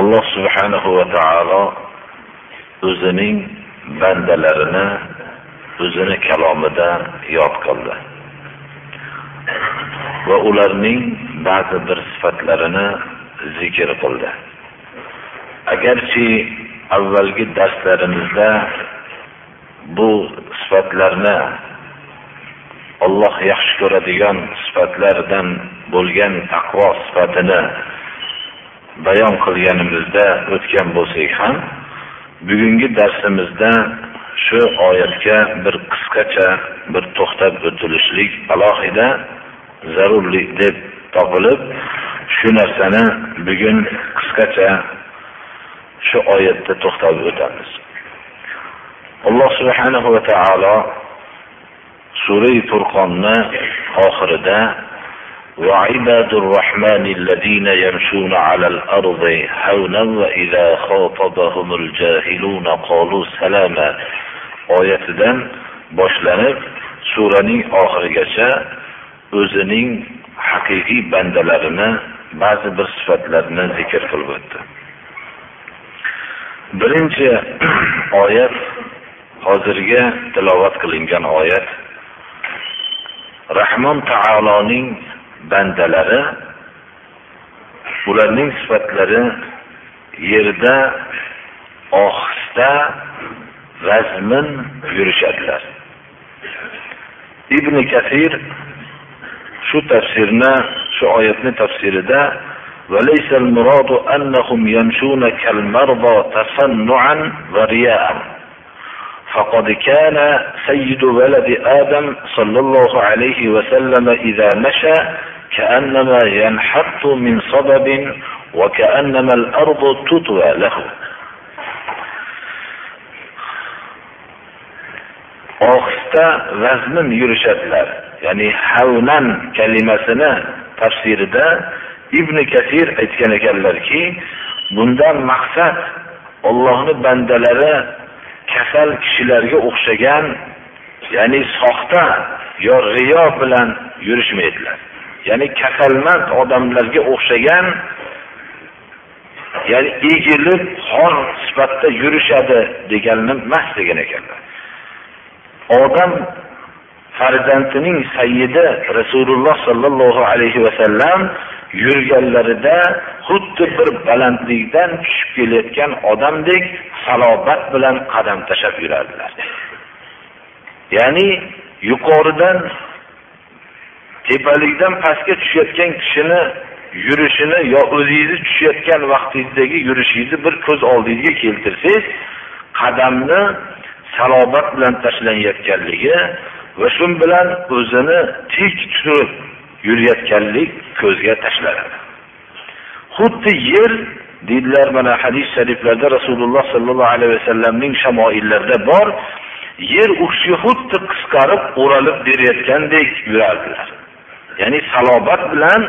Alloh subhanahu va taolo o'zining bandalarini o'zini kalomida yod qildi. Va ularning ba'zi bir sifatlarini zikr qildi. Agarchi avvalgi darslarimizda bu sifatlarni Alloh yaxshi ko'radigan sifatlardan bo'lgan taqvo sifatini bayon qilganimizda o'tgan bo'lsak ham bugungi darsimizda shu oyatga bir qisqacha bir to'xtab o'tilishlik alohida zarurlik deb topilib shu narsani bugun qisqacha shu oyatda to'xtalib o'tamiz. Alloh subhanahu va taolo sura furqonni oxirida وعباد الرحمن الذين يمشون على الأرض هونا وإذا خاطبهم الجاهلون قالوا سلاما oyatidan boshlanib suraning oxirigacha o'zining haqiqiy bandalarini ba'zi bir sifatlarini zikr qilib o'tdi birinchi oyat hozirgi tilovat qilingan oyat rahmon taoloning bandalari ularning sifatlari yerda ohista vazmin yurishadilar ibn kasir shu tafsirni shu oyatni tafsirida وليس المراد أنهم يمشون كالمرضى تصنعا ورياء فقد كان سيد ولد آدم صلى الله عليه وسلم إذا مشى كأنما ينحط من صدب وكأنما الأرض تطوى له ohista vazmin yurishadilar ya'ni havnan kalimasini tafsirida ibn kasir aytgan ekanlarki bundan maqsad ollohni bandalari kasal kishilarga o'xshagan ya'ni soxta yo riyo bilan yurishmaydilar Ya'ni kasalmand odamlarga o'xshagan ya'ni egilib xor sifatda yurishadi deganini emas degan ekanlar. Odam farzandining sayyidi rasululloh sollallohu alayhi vasallam yurganlarida xuddi bir balandlikdan tushib kelayotgan odamdek salobat bilan qadam tashlab yurardilar. Ya'ni yuqoridan tepalikdan pastga tushayotgan kishini yurishini yo o'zingizni tushayotgan vaqtingizdagi yurishingizni bir ko'z oldingizga keltirsangiz qadamni salobat bilan tashlanayotganligi va shu bilan o'zini tik turib yurayotganlik ko'zga tashlanadi. Xuddi yer deydilar mana hadis shariflarda rasululloh sollallohu alayhi vasallamning shamoillarida bor yer u kishiga xuddi qisqarib o'ralib berayotgandek yurardilar. Ya'ni salobat bilan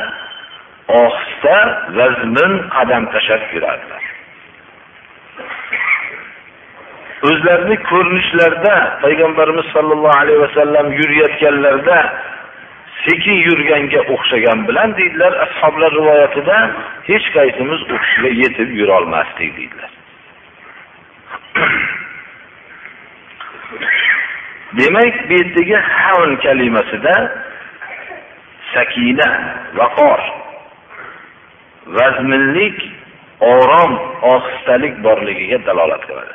ohista vazmin qadam tashlab yurardilar. O'zlarini ko'rinishlarida payg'ambarimiz sollallohu alayhi vasallam yurayotganlarida sekin yurganga o'xshagan bilan deydilar ashoblar rivoyatida hech qaysimiz u kishiga yetib yurolmasdik deydilar. Demak bu yerdagi havn kalimasida sakina vaqor vazminlik orom ohistalik borligiga dalolat qiladi.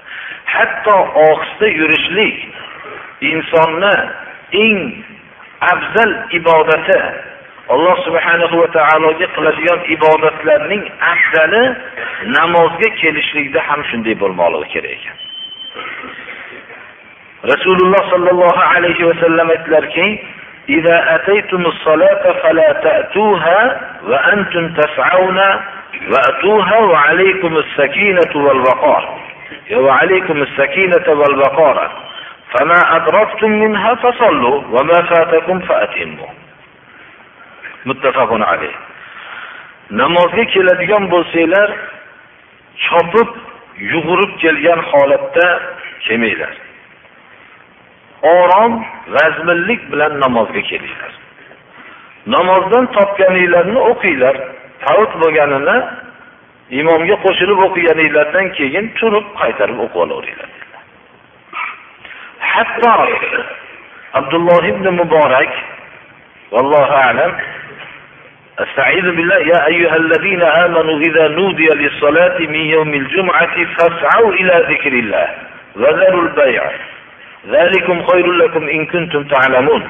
Hatto ohista yurishlik insonni eng afzal ibodati alloh subhanahu va taologa qiladigan ibodatlarning afzali namozga kelishlikda ham shunday bo'lmoqligi kerak ekan. Rasululloh sollallohu alayhi vasallam aytdilarki إذا أتيتم الصلاة فلا تأتوها وأنتم تسعون وأتوها وعليكم السكينة والوقار. وعليكم السكينة والوقار. فما أدركتم منها فصلوا وما فاتكم فأتموا. متفق عليه. namozga keladigan bo'lsanglar chopib yugurib kelgan holatda kelmanglar orom vazminlik bilan namozga kelinglar namozdan topganinglarni o'qinglar tavut bo'lganini imomga qo'shilib o'qiganinglardan keyin turib qaytarib o'qib olaveringlar hatto abdulloh ibn muborak vallohu alam استعيذ بالله يا أيها الذين آمنوا إذا نودي للصلاة من يوم الجمعة فاسعوا إلى ذكر الله وذروا البيع Zalikum in kuntum ta'lamun.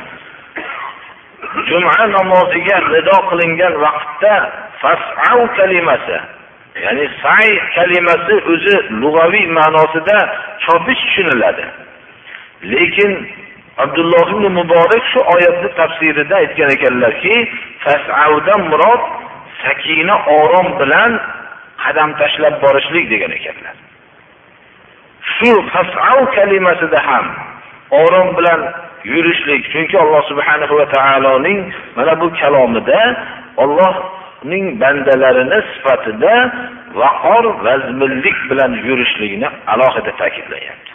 Juma namoziga nido qilingan vaqtda fas'au kalimasi ya'ni sa'y kalimasi o'zi lug'aviy ma'nosida chopish tushuniladi. Lekin Abdulloh ibn Muborak shu oyatni tafsirida aytgan ekanlarki, fasavdan murod sakina orom bilan qadam tashlab borishlik degan ekanlar. Shu fas'au kalimasida ham orom bilan yurishlik. Chunki alloh subhanahu va taoloning mana bu kalomida ollohning bandalarini sifatida vaqor vazminlik bilan yurishligini alohida ta'kidlayapti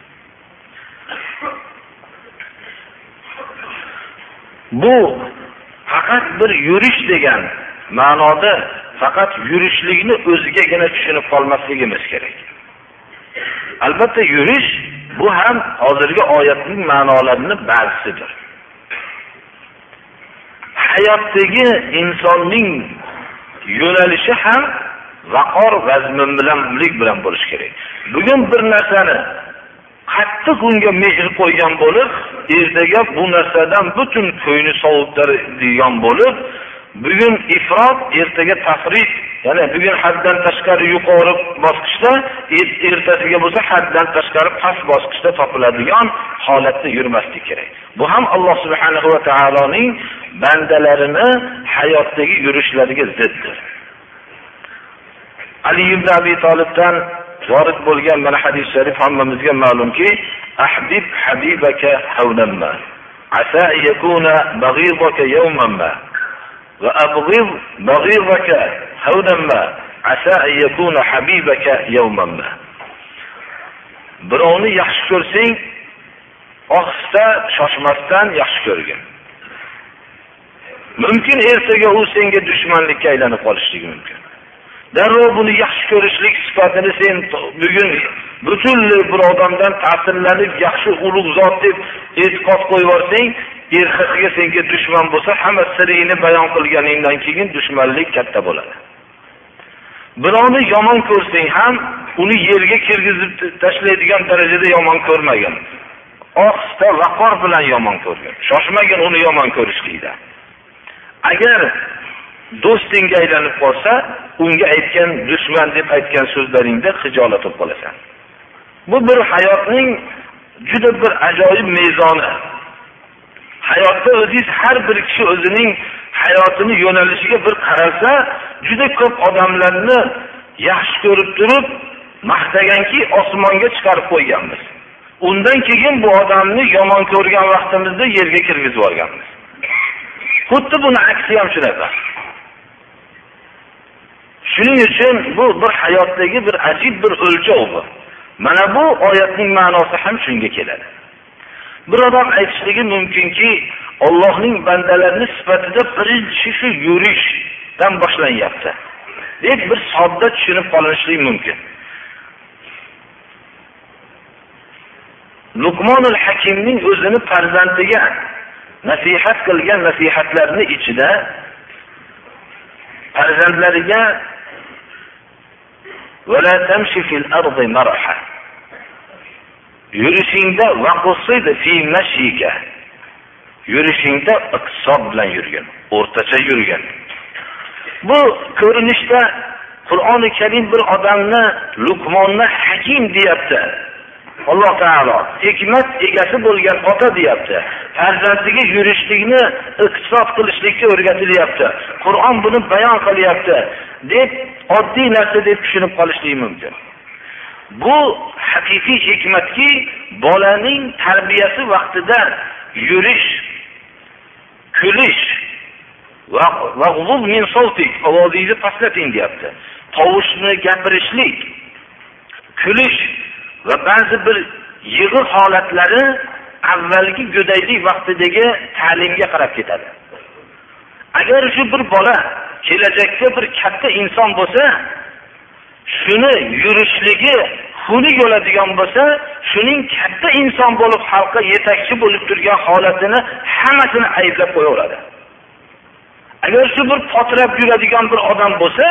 bu faqat bir yurish degan ma'noda faqat yurishlikni o'zigagina tushunib qolmasligimiz kerak. Albatta yurish bu ham hozirgi oyatning ma'nolarini ba'zisidir hayotdagi insonning yo'nalishi ham vaqor vazminlik bilan bo'lishi kerak. Bugun bir narsani qattiq unga mehr qo'ygan bo'lib ertaga bu narsadan butun ko'ngli sovutadigan bo'lib bugun ifrot ertaga tafrit. Ya'ni bugun haddan tashqari yuqori bosqichda er, ertasiga bo'lsa haddan tashqari past bosqichda topiladigan holatda yurmaslik kerak. Bu ham alloh subhanahu va taoloning bandalarini hayotdagi yurishlariga ziddir. Ali ibn abi tolibdan vorid bo'lgan mana hadis sharif hammamizga ma'lumki ahbib habibaka havnamma asa yakuna baghidaka yawman ma. Va abghid ما عسى أن يكون habibaka يوما ما. Birovni yaxshi ko'rsang ohista shoshmasdan yaxshi ko'rgin. Mumkin ertaga u senga dushmanlikka aylanib qolishligi mumkin. Darrov buni yaxshi ko'rishlik sifatini sen bugun butunlay bir odamdan ta'sirlanib yaxshi ulug' zot deb e'tiqod qo'yib yuborsang ertasiga senga dushman bo'lsa hamma siringni bayon qilganingdan keyin dushmanlik katta bo'ladi. Birovni yomon ko'rsang ham uni yerga kirgizib tashlaydigan darajada yomon ko'rmagin. Ohista vaqor bilan yomon ko'rgin. Shoshmagin uni yomon ko'rishlikda. Agar do'stingga aylanib qolsa unga aytgan dushman deb aytgan so'zlaringda hijolat bo'lib qolasan. Bu bir hayotning juda bir ajoyib mezoni. Hayotda o'ziz har bir kishi o'zining hayotini yo'nalishiga bir qarasa juda ko'p odamlarni yaxshi ko'rib turib maqtaganki osmonga chiqarib qo'yganmiz. Undan keyin bu odamni yomon ko'rgan vaqtimizda yerga kirgizib yuborganmiz. Xuddi buni aksi ham shunaqa. Shuning uchun bu bir hayotdagi bir ajib bir o'lchov bu. Mana bu oyatning ma'nosi ham shunga keladi. Bir odam aytishligi mumkinki ollohning bandalarini sifatida birinchi shu yurishdan boshlanyapti deb bir sodda tushunib qolinishligi mumkin. Luqmonul hakimning o'zini farzandiga nasihat qilgan nasihatlarni ichida farzandlariga yurishingda yurishingda iqtisod bilan yurgin o'rtacha yurgin. Bu ko'rinishda qur'oni karim bir odamni luqmonni hakim deyapti. Alloh taolo hikmat egasi bo'lgan ota deyapti. Farzandiga yurishlikni iqtisod qilishlikka o'rgatilyapti. Qur'on buni bayon qilyapti deb oddiy narsa deb tushunib qolishlik mumkin. Bu haqiqiy hikmatki bolaning tarbiyasi vaqtida yurish kulish ovozingizni pastlating deyapti. Tovushni gapirishlik kulish va ba'zi bir yig'i holatlari avvalgi go'daylik vaqtidagi ta'limga qarab ketadi. Agar shu bir bola kelajakda bir katta inson bo'lsa shuni yurishligi xunuk bo'ladigan bo'lsa shuning katta inson bo'lib xalqqa yetakchi bo'lib turgan holatini hammasini ayblab qo'yaveradi. Agar shu bir potirab yuradigan bir odam bo'lsa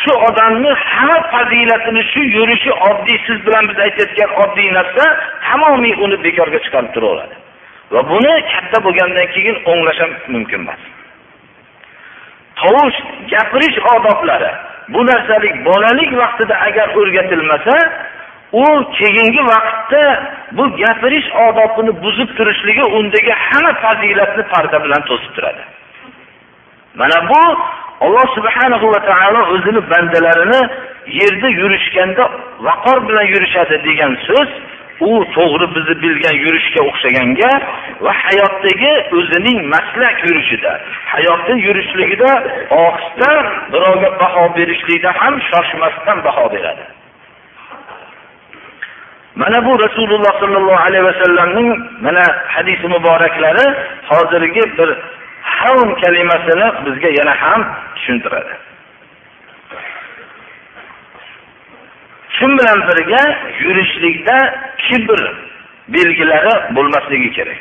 shu odamni hamma fazilatini shu yurishi oddiy siz bilan biz aytayotgan oddiy narsa tamomiy uni bekorga chiqarib turaveradi. Va buni katta bo'lgandan keyin o'nglash ham mumkin emas. Tovush gapirish odoblari bu narsalik bolalik vaqtida agar o'rgatilmasa u keyingi vaqtda bu gapirish odobini buzib turishligi undagi hamma fazilatni parda bilan to'sib turadi. Mana bu alloh subhanahu va taolo o'zini bandalarini yerda yurishganda vaqor bilan yurishadi degan so'z u to'g'ri bizni bilgan yurishga o'xshaganga va hayotdagi o'zining maslak yurishida hayotda yurishligida ohista birovga baho berishlikda ham shoshmasdan baho beradi. Mana bu rasululloh sollallohu alayhi vasallamning mana hadisi muboraklari hozirgi bir havn kalimasini bizga yana ham tushuntiradi. Shu bilan birga yurishlikda kibr belgilari bo'lmasligi kerak.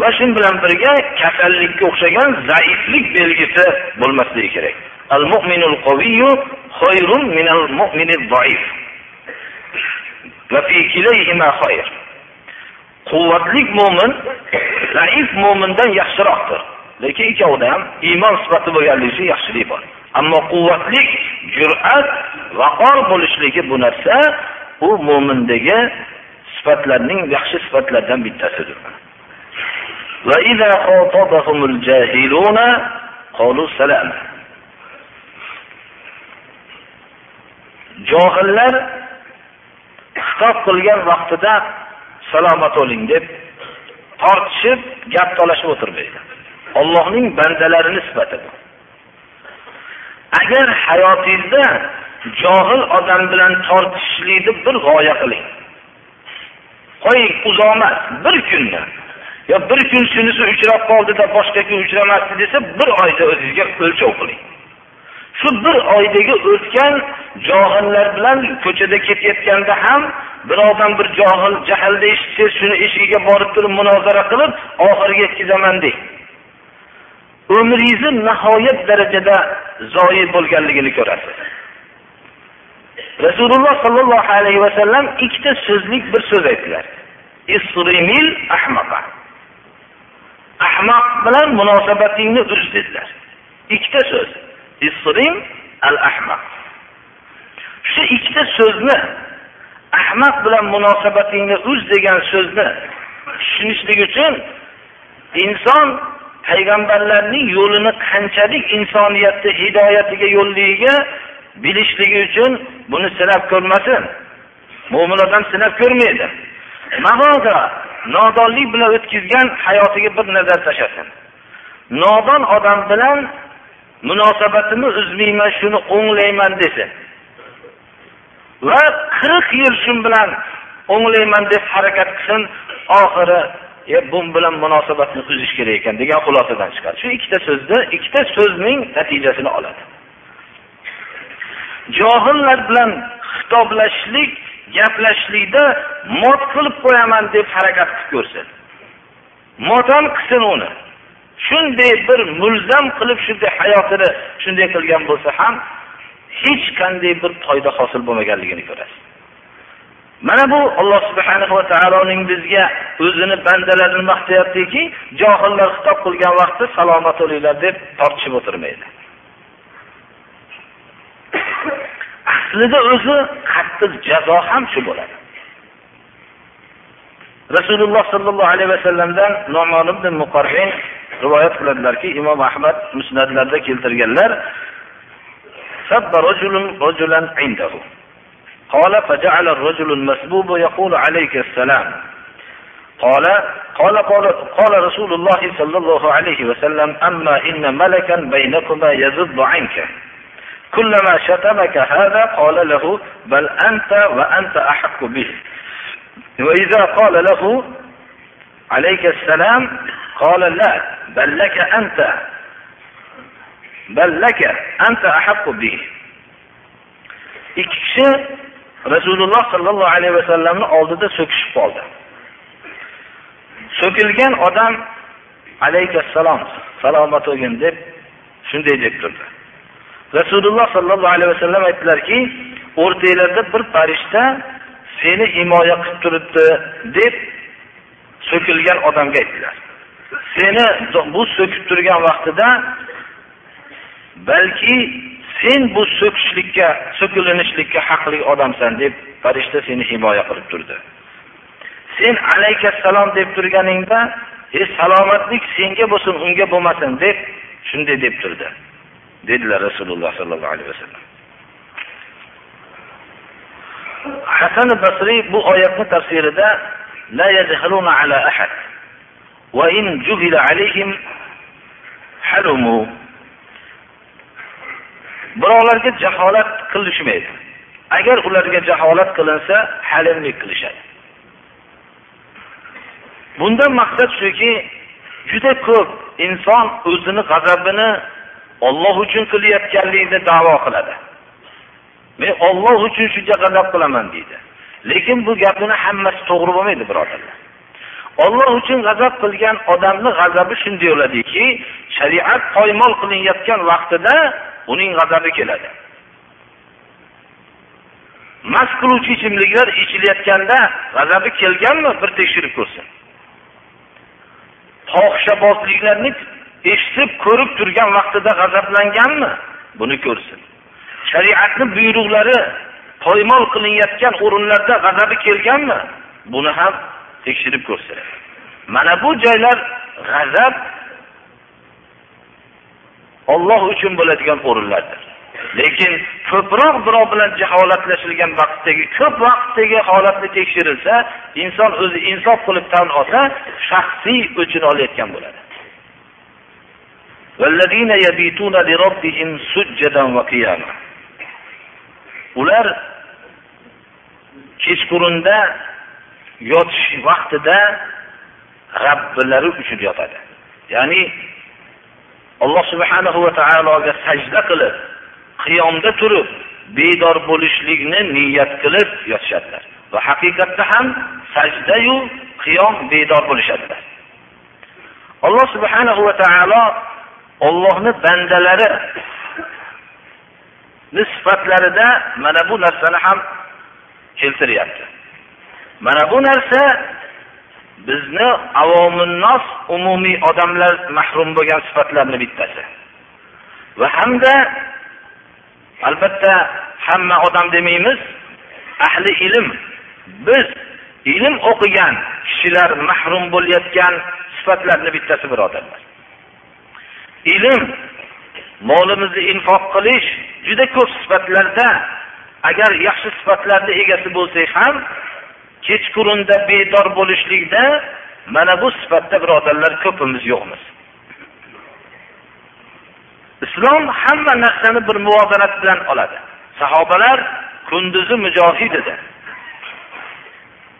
Va shu bilan birga kasallikka o'xshagan zaiflik belgisi bo'lmasligi kerak. Al mu'minul qaviyyu khayrun minal mu'minid zaif va fi kilayhima khayr quvvatlik mo'min zaif mo'mindan yaxshiroqdir. Lekin ikkovida ham iymon sifati bo'lganligi uchun yaxshilik bor. Ammo quvvatlik jur'at vaqor bo'lishligi bu narsa u mo'mindagi sifatlarning yaxshi sifatlaridan bittasidir. Johillar xitob qilgan vaqtida salomat bo'ling deb tortishib gap talashib o'tirmaydi. Ollohning bandalarini sifati bu agar hayotingizda johil odam bilan tortishishlikni bir g'oya qiling. Qo'ying uzoqmas bir kunni yo bir kun shunisi uchrab qoldida boshqa kun uchramasdi desa bir oyda o'zingizga o'lchov qiling. Shu bir oydagi o'tgan johillar bilan ko'chada ketayotganda ham birovdan bir johil jahlda eshitsangiz shuni eshigiga borib turib munozara qilib oxiriga yetkazaman deng. Umringizni nihoyat darajada zoyi bo'lganligini ko'rasiz. Rasululloh sollallohu alayhi vasallam ikkita so'zlik bir so'z aytdilar. Isrimil ahmaqa. Ahmoq bilan munosabatingni uz dedilar. Ikkita so'z. Isrim al ahmaq. Shu ikkita so'zni ahmaq bilan munosabatingni uz degan so'zni tushunishlik uchun inson payg'ambarlarning yo'lini qanchalik insoniyatni hidoyatiga yo'lligiga bilishligi uchun buni sinab ko'rmasin. Mo'min odam sinab ko'rmaydi. Mabodo nodonlik bilan o'tkazgan hayotiga bir nazar tashlasin. Nodon odam bilan munosabatimni uzmayman shuni o'nglayman desin. Va qirq yil shu bilan o'nglayman deb harakat qilsin oxiri e bu bilan munosabatni uzish kerak ekan degan xulosadan chiqadi. Shu ikkita so'zni ikkita so'zning natijasini oladi. Johillar bilan xitoblashishlik gaplashishlikda mot qilib qo'yaman deb harakat qilib ko'rsin. Motam qilsin uni. Shunday bir mulzam qilib shunday hayotini shunday qilgan bo'lsa ham hech qanday bir foyda hosil bo'lmaganligini ko'rasiz. Mana bu alloh subhanahu va taoloning bizga o'zini bandalarini maqtayaptiki johillar xitob qilgan vaqtda salomat bo'linglar deb tortishib o'tirmaydi. Aslida o'zi qattiq jazo ham shu bo'ladi. Rasululloh sollallohu alayhi vasallamdan nomon ibn muqarrin rivoyat qiladilarki imom ahmad musnatlarda keltirganlar قال فجعل الرجل المسبوب يقول عليك السلام قال قال قال, قال رسول الله صلى الله عليه وسلم أما إن ملكا بينكما يذب عنك كلما شتمك هذا قال له بل أنت وأنت أحق به وإذا قال له عليك السلام قال لا بل لك أنت بل لك أنت أحق به ikki kishi rasululloh sollallohu alayhi vasallamni oldida so'kishib qoldi. So'kilgan odam alaykassalom salomat bo'lgin deb shunday deb turdi. Rasululloh sollallohu alayhi vasallam aytdilarki o'rtanglarda bir farishta seni himoya qilib turibdi deb so'kilgan odamga aytdilar. Seni bu so'kib turgan vaqtida balki sen bu so'kishlikka so'kilinishlikka haqli odamsan deb farishta seni himoya qilib turdi. Sen alaykassalom deb turganingda e salomatlik senga bo'lsin unga bo'lmasin deb shunday deb turdi dedilar rasululloh sollallohu alayhi vasallam. Hasan basriy bu oyatni tafsirida la yajhaluna ala ahad va in juhila alayhim halumu. Birovlarga jaholat qilishmaydi agar ularga jaholat qilinsa halimlik qilishadi. Bundan maqsad shuki juda ko'p inson o'zini g'azabini olloh uchun qilayotganligini davo qiladi. Men olloh uchun shuncha g'azab qilaman deydi. Lekin bu gapini hammasi to'g'ri bo'lmaydi birodarlar. Olloh uchun g'azab qilgan odamni g'azabi shunday bo'ladiki shariat poymol qilinayotgan vaqtida uning g'azabi keladi. Mast qiluvchi ichimliklar ichilayotganda g'azabi kelganmi? Bir tekshirib ko'rsin. Fohishabozliklarni eshitib ko'rib turgan vaqtida g'azablanganmi? Buni ko'rsin. Shariatni buyruqlari poymol qilinayotgan o'rinlarda g'azabi kelganmi? Buni ham tekshirib ko'rsin. Mana bu joylar g'azab Alloh uchun bo'ladigan o'rinlardir. Lekin ko'proq birov bilan jaholatlashilgan vaqtdagi ko'p vaqtdagi holatni tekshirilsa, inson o'zi insof qilib tan olsa, shaxsiy o'chini olayotgan bo'ladi. والذين يبيتون لربهم سجدا وقياما ular kechqurunda yotish vaqtida Robbilari uchun yotadi. Ya'ni alloh subhanahu va taologa sajda qilib qiyomda turib bedor bo'lishlikni niyat qilib yotishadilar. Va haqiqatda ham sajdayu qiyom bedor bo'lishadilar. Alloh subhanahu va taolo ollohni bandalari sifatlarida mana bu narsani ham keltiryapti. Mana bu narsa bizni avominnos umumiy odamlar mahrum bo'lgan sifatlarni bittasi. Va hamda albatta hamma odam demaymiz ahli ilm biz ilm o'qigan kishilar mahrum bo'layotgan sifatlarni bittasi birodarlar. Ilm molimizni infoq qilish juda ko'p sifatlarda agar yaxshi sifatlarni egasi bo'lsak ham kechqurunda bedor bo'lishlikda mana bu sifatda birodarlar ko'pimiz yo'qmiz. Islom hamma narsani bir muvozanat bilan oladi. Sahobalar kunduzi mujohid edi.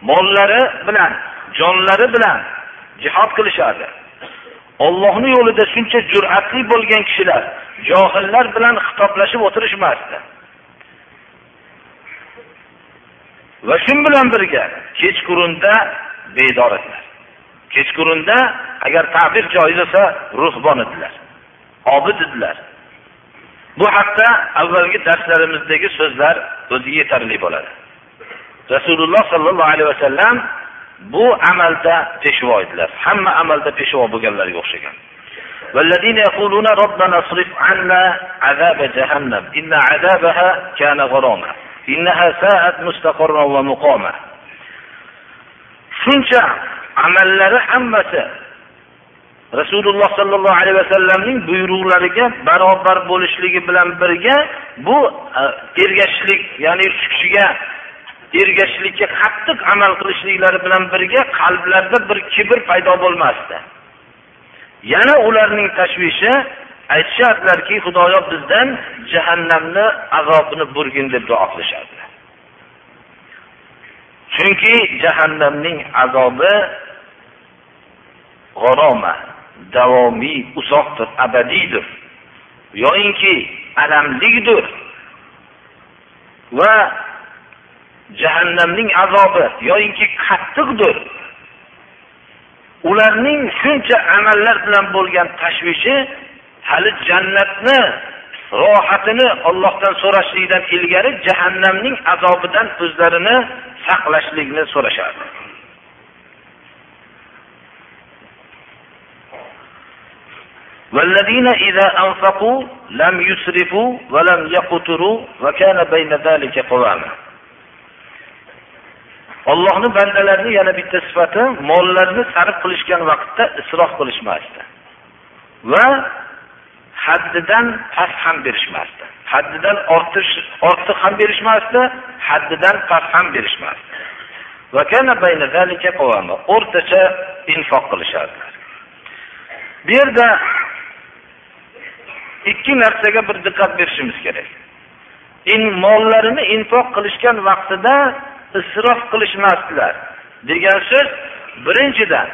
Mollari bilan jonlari bilan jihod qilishardi. Ollohni yo'lida shuncha jur'atli bo'lgan kishilar johillar bilan xitoblashib o'tirishmasdi. va shu bilan birga kechqurunda bedor edilar kechqurunda agar ta'bir joiz bo'lsa ruhbon edilar obid edilar bu haqda avvalgi darslarimizdagi so'zlar o'zi yetarli bo'ladi rasululloh sollallohu alayhi vasallam bu amalda peshvo edilar hamma amalda peshvo bo'lganlarga o'xshagan والذين يقولون ربنا اصرف عنا عذاب جهنم إن عذابها كان غراما shuncha amallari hammasi rasululloh sollallohu alayhi vasallamning buyruqlariga barobar bo'lishligi bilan birga bu e, ergashishlik ya'ni shu kishiga ergashishlikka qattiq amal qilishliklari bilan birga qalblarida bir kibr paydo bo'lmasdi. Yana ularning tashvishi aytishardilarki xudoyo bizdan jahannamni azobini burgin deb duo qilishardi chunki jahannamning azobi g'aroma davomiy uzoqdir abadiydir. Yoyinki alamlikdir. Va jahannamning azobi yoyinki qattiqdir. Ularning shuncha amallar bilan bo'lgan tashvishi hali jannatni rohatini ollohdan so'rashlikdan ilgari jahannamning azobidan o'zlarini saqlashlikni so'rashardi والذين إذا أنفقوا لم يسرفوا ولم يقتروا وكان بين ذلك قواما Allohning bandalarini yana bitta sifati mollarni sarf qilishgan vaqtda isrof qilishmasdi va haddidan past ham berishmasdi. Haddidan ortish ortiq ham berishmasdi haddidan past ham berishmasdi. O'rtacha infoq qilishardilar bu yerda ikki narsaga bir diqqat berishimiz kerak. In mollarini infoq qilishgan vaqtida isrof qilishmasdilar. Degan so'z birinchidan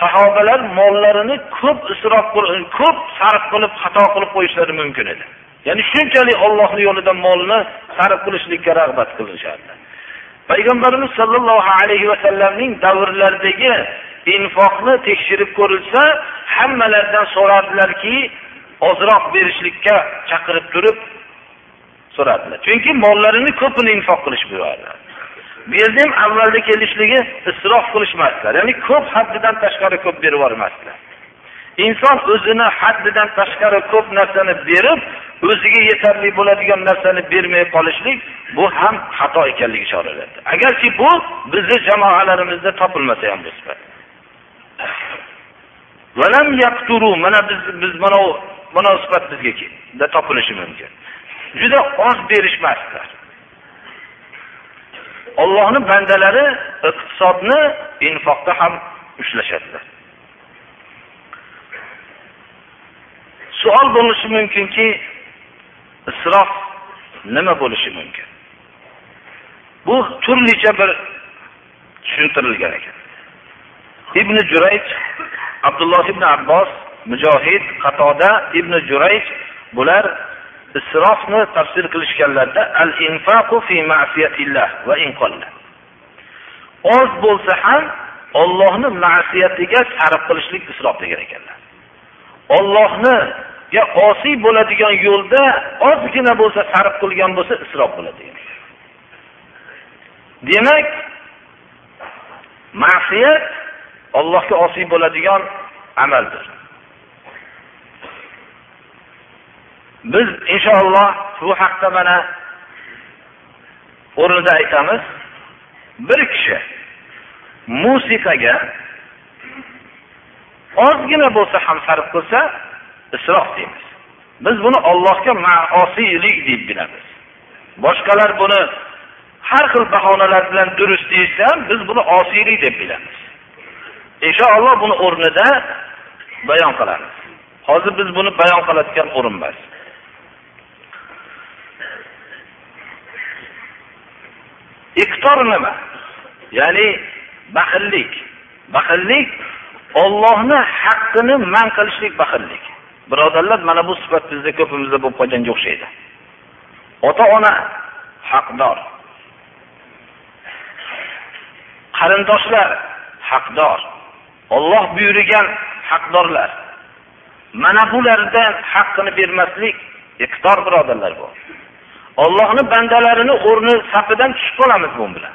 sahobalar mollarini ko'p isrof ko'p sarf qilib xato qilib qo'yishlari mumkin edi. Ya'ni shunchalik ollohni yo'lida molni sarf qilishlikka rag'bat qilishardi. Payg'ambarimiz sollallohu alayhi vasallamning davrlaridagi infoqni tekshirib ko'rilsa hammalaridan so'rardilarki ozroq berishlikka chaqirib turib so'radilar chunki mollarini ko'pini infoq qilish buyuradilar bu yerda ham avvalda kelishligi isrof qilishmasdilar. Ya'ni ko'p haddidan tashqari ko'p berib yubormasdilar. Inson o'zini haddidan tashqari ko'p narsani berib o'ziga yetarli bo'ladigan narsani bermay qolishlik bu ham xato ekanligi ishoralanadi agarki bu bizni jamoalarimizda topilmasa ham bu sifat. Mana biz biz mana mana sifat bizga topilishi mumkin. Juda oz berishmasdilar. Ollohni bandalari iqtisodni infoqda ham ushlashadilar. Savol bo'lishi mumkinki isrof nima bo'lishi mumkin? Bu turlicha bir tushuntirilgan ekan. Ibn jurayj abdulloh ibn abbos mujohid qatoda ibn jurayj bular isrofni tafsir qilishganlarda al infaqu fi ma'siyatillah va inqolla oz bo'lsa ham ollohni ma'siyatiga sarf qilishlik isrof degan ekanlar. Ollohniga osiy bo'ladigan yo'lda ozgina bo'lsa sarf qilgan bo'lsa isrof bo'ladi demak ma'siyat ollohga osiy bo'ladigan amaldir. Biz inshaalloh bu haqda mana o'rnida aytamiz bir kishi musiqaga ozgina bo'lsa ham sarf qilsa isrof deymiz. Biz buni ollohga maosiylik deb bilamiz. Boshqalar buni har xil bahonalar bilan durust deyishsa ham biz buni osiylik deb bilamiz. Inshaalloh buni o'rnida bayon qilamiz. Hozir biz buni bayon qiladigan o'rin emas iftor nima? Ya'ni baxillik. Baxillik ollohni haqqini man qilishlik baxillik. Birodarlar mana bu sifat bizda ko'pimizda bo'lib qolganga o'xshaydi. Ota ona haqdor. Qarindoshlar haqdor. Olloh buyurgan haqdorlar. Mana bulardan haqqini bermaslik iqtor birodarlar bu. Ollohni bandalarini o'rni safidan tushib qolamiz bu bilan.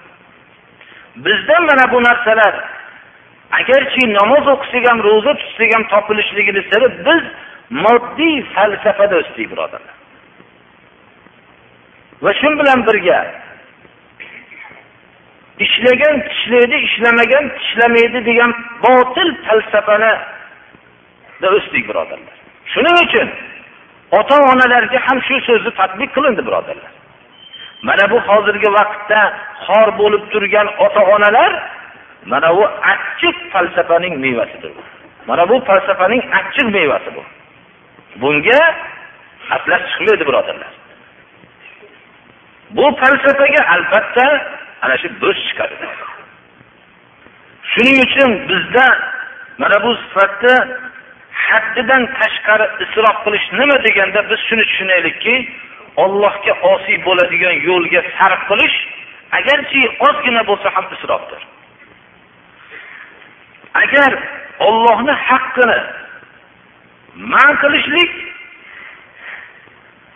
Bizda mana bu narsalar agarchi namoz o'qisak ham ro'za tutsak ham topilishligini siri biz moddiy falsafada o'sdik birodarlar. Va shu bilan birga ishlagan tishlaydi ishlamagan tishlamaydi degan botil falsafani o'sdik birodarlar. Shuning uchun ota onalarga ham shu so'zni tadbiq qilindi birodarlar. Mana bu hozirgi vaqtda xor bo'lib turgan ota onalar mana bu achchiq falsafaning mevasidir. Mana bu falsafaning achchiq mevasi bu. Bunga atlas chiqmaydi birodarlar. Bu falsafaga albatta ana shu bo'sh chiqadi. Shuning uchun bizda mana bu sifatda haddidan tashqari isrof qilish nima deganda biz shuni tushunaylikki ollohga osiy bo'ladigan yo'lga sarf qilish agarchi ozgina bo'lsa ham isrofdir. Agar ollohni haqqini man qilishlik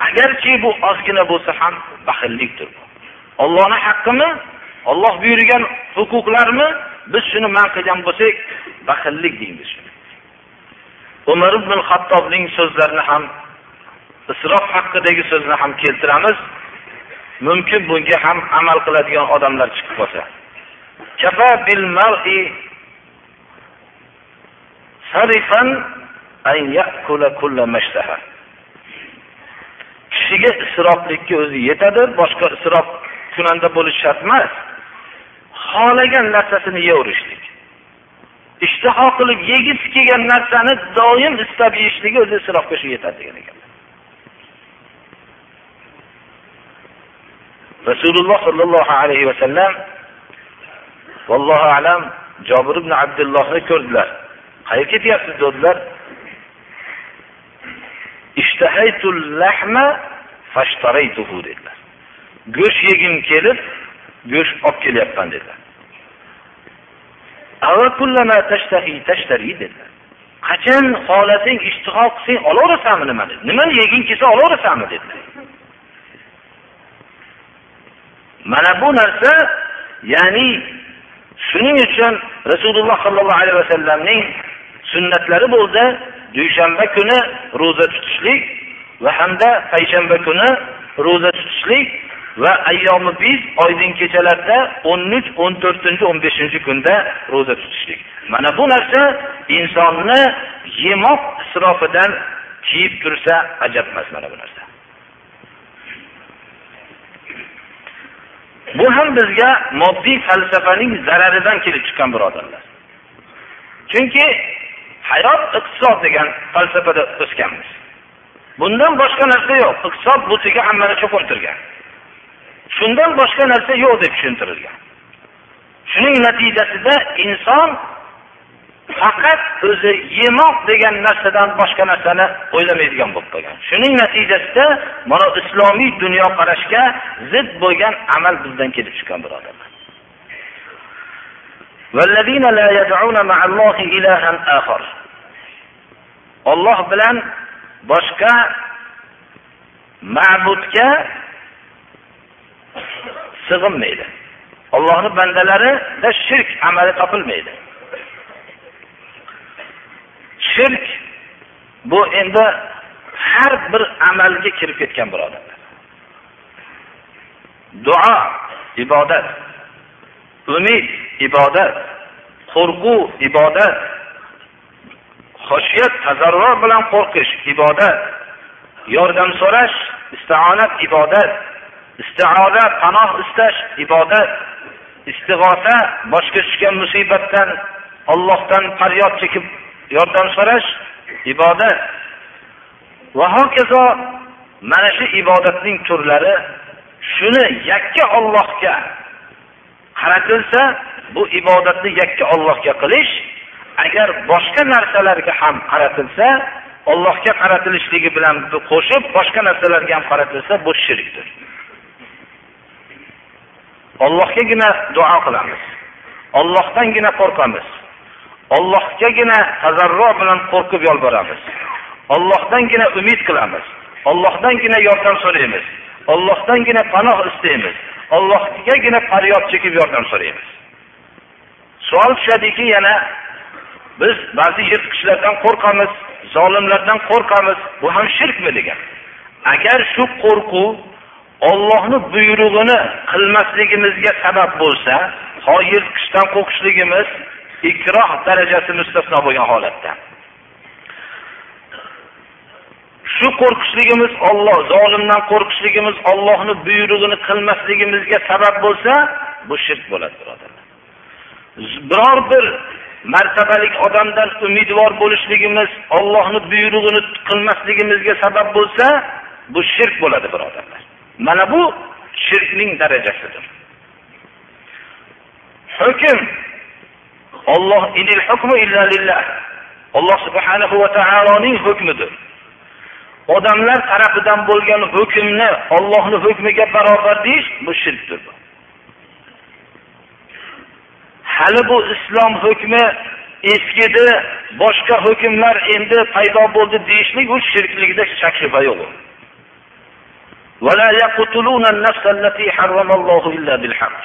agarchi bu ozgina bo'lsa ham baxillikdir. Ollohni haqqimi olloh buyurgan huquqlarmi biz shuni man qilgan bo'lsak baxillik deymiz umar ibn hattobning so'zlarini ham isrof haqidagi so'zni ham keltiramiz. Mumkin bunga ham amal qiladigan odamlar chiqib qolsa. Kishiga isroflikka o'zi yetadi boshqa isrof kunanda bo'lish shart emas. Xohlagan narsasini yeyaverishlik ishtaho qilib yegisi kelgan narsani doim istab yeyishligi o'zi isrofga shu yetadi degan ekan. Rasululloh sollallohu alayhi vasallam vallohu alam jobir ibn abdullohni ko'rdilar. Qayerga ketyapsiz dedilar? Dedilar. Go'sht yegim kelib go'sht olib kelyapman dedilar. Dedilar. Qachon xohlasang ishtiho qilsang olaverasanmi nimani nimani yeging kelsa olaverasanmi dedilar. Mana bu narsa ya'ni shuning uchun rasululloh sollallohu alayhi vasallamning sunnatlari bo'ldi. Dushanba kuni ro'za tutishlik va hamda payshanba kuni ro'za tutishlik. Va ayyomi biz oydin kechalarda o'n uch o'n to'rtinchi o'n beshinchi kunda ro'za tutishlik. Mana bu narsa insonni yemoq isrofidan tiyib tursa ajab emas mana bu narsa. Bu ham bizga moddiy falsafaning zararidan kelib chiqqan birodarlar. Chunki hayot iqtisod degan falsafada o'sganmiz. Bundan boshqa narsa yo'q. Iqtisod butiga hammani cho'qintirgan. Shundan boshqa narsa yo'q deb tushuntirilgan. Shuning natijasida inson faqat o'zi yemoq degan narsadan boshqa narsani o'ylamaydigan bo'lib qolgan. Shuning natijasida mana islomiy dunyoqarashga zid bo'lgan amal bizdan kelib chiqqan birodarlar. Olloh bilan boshqa ma'budga sig'inmaydi. Ollohni bandalarida shirk amali topilmaydi. Shirk bu endi har bir amalga kirib ketgan birodarlar duo ibodat. Umid ibodat. Qo'rquv ibodat. Xoshiyat tazarrur bilan qo'rqish ibodat. Yordam so'rash isti'onat ibodat. Istioza panoh istash ibodat. Istig'osa boshga tushgan musibatdan ollohdan faryod chekib yordam so'rash ibodat. Va hokazo mana shu ibodatning turlari shuni yakka ollohga qaratilsa bu ibodatni yakka ollohga qilish agar boshqa narsalarga ham qaratilsa Allohga qaratilishligi bilan qo'shib boshqa narsalarga ham qaratilsa bu shirkdir. Ollohgagina duo qilamiz. Ollohdangina qo'rqamiz. Ollohgagina tazarro bilan qo'rqib yolboramiz. Ollohdangina umid qilamiz. Ollohdangina yordam so'raymiz. Ollohdangina panoh istaymiz. Ollohgagina faryod chekib yordam so'raymiz. Savol tushadiki yana biz ba'zi yirtqichlardan qo'rqamiz zolimlardan qo'rqamiz. Bu ham shirkmi degan. Agar shu qo'rquv ollohni buyrug'ini qilmasligimizga sabab bo'lsa hoyil qishdan qo'rqishligimiz ikroh darajasi mustasno bo'lgan holatda. Shu qo'rqishligimiz olloh zolimdan qo'rqishligimiz ollohni buyrug'ini qilmasligimizga sabab bo'lsa bu shirk bo'ladi birodarlar. Biror bir martabalik odamdan umidvor bo'lishligimiz ollohni buyrug'ini qilmasligimizga sabab bo'lsa bu shirk bo'ladi birodarlar. Mana bu shirkning darajasidir. Hukm. Olloh inil hukmu illa lillah. Alloh subhanahu va taoloning hukmidir. Odamlar tarafidan bo'lgan hukmni ollohni hukmiga barobar deyish bu shirkdir. Hali bu islom hukmi eskidi boshqa hukmlar endi paydo bo'ldi deyishlik bu shirkligida shak shubha yo'q.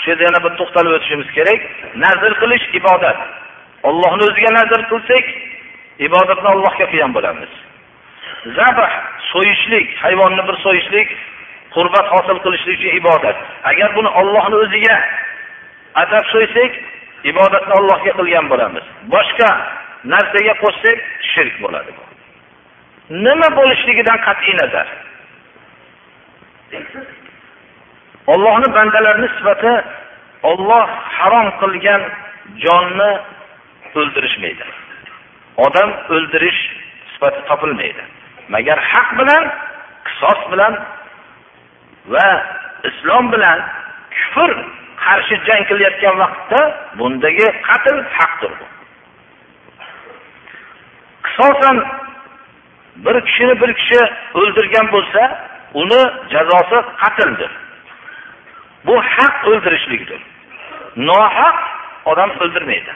Shu yerda yana bir to'xtalib o'tishimiz kerak. Nazr qilish ibodat. Ollohni o'ziga nazr qilsak ibodatni allohga qilgan bo'lamiz. Zabah so'yishlik hayvonni bir so'yishlik qurbat hosil qilishlik uchun ibodat. Agar buni ollohni o'ziga atab so'ysak ibodatni allohga qilgan bo'lamiz. Boshqa narsaga qo'shsak shirk bo'ladi nima bo'lishligidan qat'iy nazar? Ollohni bandalarini sifati olloh harom qilgan jonni o'ldirishmaydi. Odam o'ldirish sifati topilmaydi. Magar haq bilan qisos bilan va islom bilan kufr qarshi jang qilayotgan vaqtda bundagi qatl haqdir bu. Qisosan bir kishini bir kishi o'ldirgan bo'lsa uni jazosi qatldir bu haq o'ldirishlikdir. Nohaq odam o'ldirmaydi.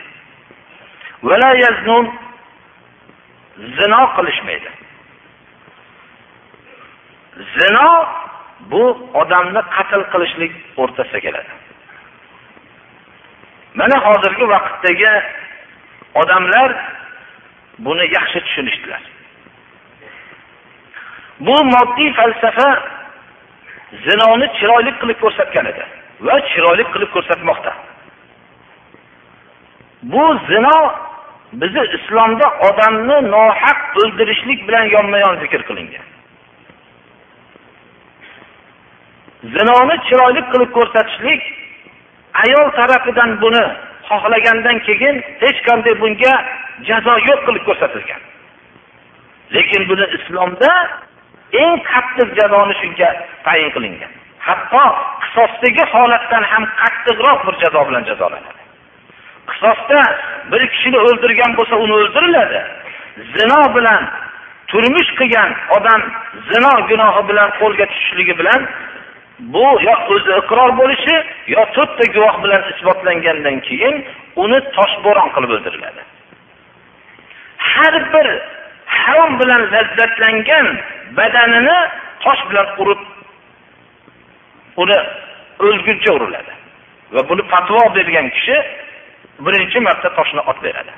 Zino qilishmaydi. Zino bu odamni qatl qilishlik o'rtasida keladi. Mana hozirgi vaqtdagi odamlar buni yaxshi tushunishdilar. Bu moddiy falsafa zinoni chiroyli qilib ko'rsatgan edi va chiroyli qilib ko'rsatmoqda. Bu zino bizni islomda odamni nohaq o'ldirishlik bilan yonma yon zikr qilingan. Zinoni chiroyli qilib ko'rsatishlik ayol tarafidan buni xohlagandan keyin hech qanday bunga jazo yo'q qilib ko'rsatilgan. Lekin buni islomda eng qattiq jazoni shunga tayin qilingan. Hatto qisosdagi holatdan ham qattiqroq bir jazo bilan jazolanadi. Qisosda bir kishini o'ldirgan bo'lsa uni o'ldiriladi. Zino bilan turmush qilgan odam zino gunohi bilan qo'lga tushishligi bilan bu yo o'zi iqror bo'lishi yo to'rtta guvoh bilan isbotlangandan keyin uni toshbo'ron qilib o'ldiriladi. Har bir harom bilan lazzatlangan badanini tosh bilan urib uni o'lguncha uriladi va buni fatvo bergan kishi birinchi marta toshni ot beradi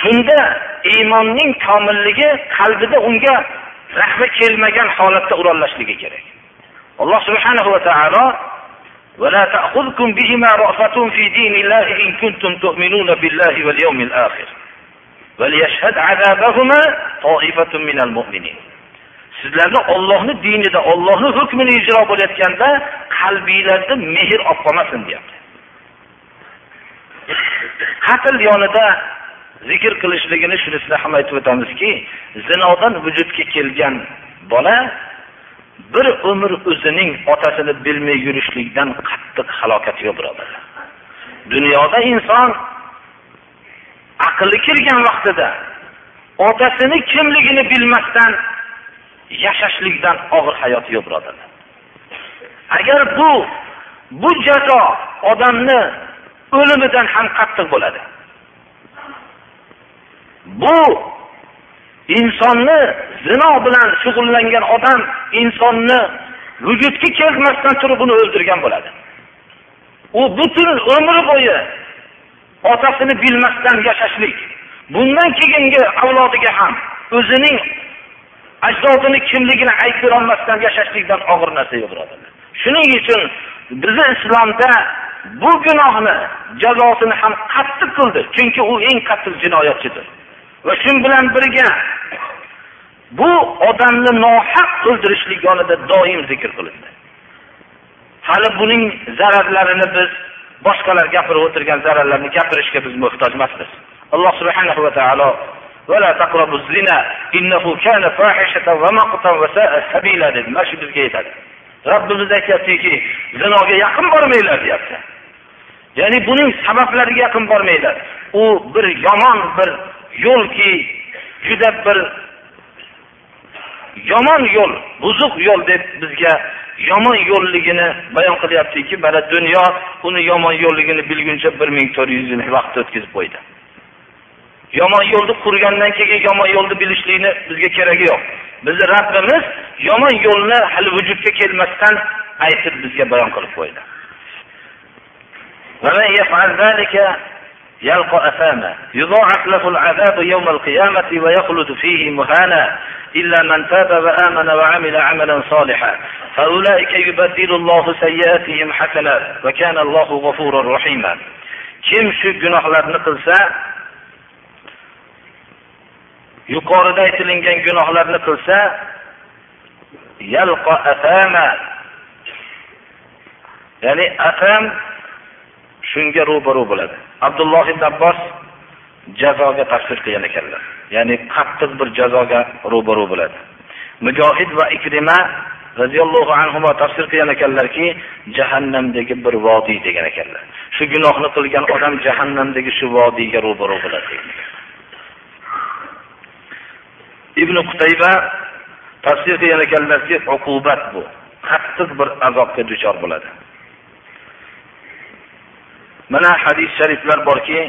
shunda iymonning komilligi qalbida unga rahmi kelmagan holatda urolashligi kerak alloh subhanahu va taolo ولا تأخذكم بهما رأفة في دين الله إن كنتم تؤمنون بالله واليوم الآخر sizlarni ollohni dinida ollohni hukmini ijro bo'layotganda qalbinglarda mehr olib qolmasin deyapti. Qatl yonida zikr qilishligini shunisini ham aytib o'tamizki zinodan vujudga kelgan bola bir umr o'zining otasini bilmay yurishlikdan qattiq halokat birodarlar dunyoda inson aqli kirgan vaqtida otasini kimligini bilmasdan yashashlikdan og'ir hayot yo'q birodarlar agar bu bu jazo odamni o'limidan ham qattiq bo'ladi. Bu insonni zino bilan shug'ullangan odam insonni vujudga kelmasdan turib uni o'ldirgan bo'ladi. U butun umri bo'yi otasini bilmasdan yashashlik. Bundan keyingi avlodiga ham o'zining ajdodini kimligini aytib berolmasdan yashashlikdan og'ir narsa yo'q birodarlar shuning uchun bizni islomda bu gunohni jazosini ham qattiq qildi. Chunki u eng qattiq jinoyatchidir. Va shu bilan birga bu odamni nohaq o'ldirishlik yonida doim zikr qilindi. Hali buning zararlarini biz boshqalar gapirib o'tirgan zararlarni gapirishga biz muhtoj emasmiz alloh subhanahu va taolo ولا تقربوا الزنا إنه كان فاحشة ومقتا وساء سبيلا dedi mana shu bizga aytadi robbimiz aytyaptiki zinoga yaqin bormanglar deyapti ya'ni buning sabablariga yaqin bormanglar u bir yomon bir yo'lki juda bir yomon yo'l buzuq yo'l deb bizga yomon yo'lligini bayon qilyaptiki mana dunyo uni yomon yo'lligini bilguncha bir ming to'rt yuz yil vaqt o'tkazib qo'ydi. Yomon yo'lni qurgandan keyin yomon yo'lni bilishlikni bizga keragi yo'q. Bizni rabbimiz yomon yo'lni hali vujudga kelmasdan aytib bizga bayon qilib qo'ydi. يلقى أثاما. يضاعف له العذاب يوم القيامة ويخلد فيه مهانا إلا من تاب وآمن وعمل عملا صالحا. فأولئك يبدل الله سيئاتهم حسنات وكان الله غفورا رحيما. kim shu gunohlarni qilsa yuqorida aytilingan gunohlarni qilsa yalqa afama ya'ni afam shunga ro'baro bo'ladi. Abdulloh ibn abbos jazoga tafsir qilgan ekanlar. Ya'ni qattiq bir jazoga ro'baro bo'ladi. Mujohid va ikrima roziyallohu anhu tafsir qilgan ekanlarki jahannamdagi bir vodiy degan ekanlar. Shu gunohni qilgan odam jahannamdagi shu vodiyga ro'baro bo'ladi ibn qutayba tafsir qilgan ekanlarki uqubat bu. Qattiq bir azobga duchor bo'ladi. Mana hadis shariflar borki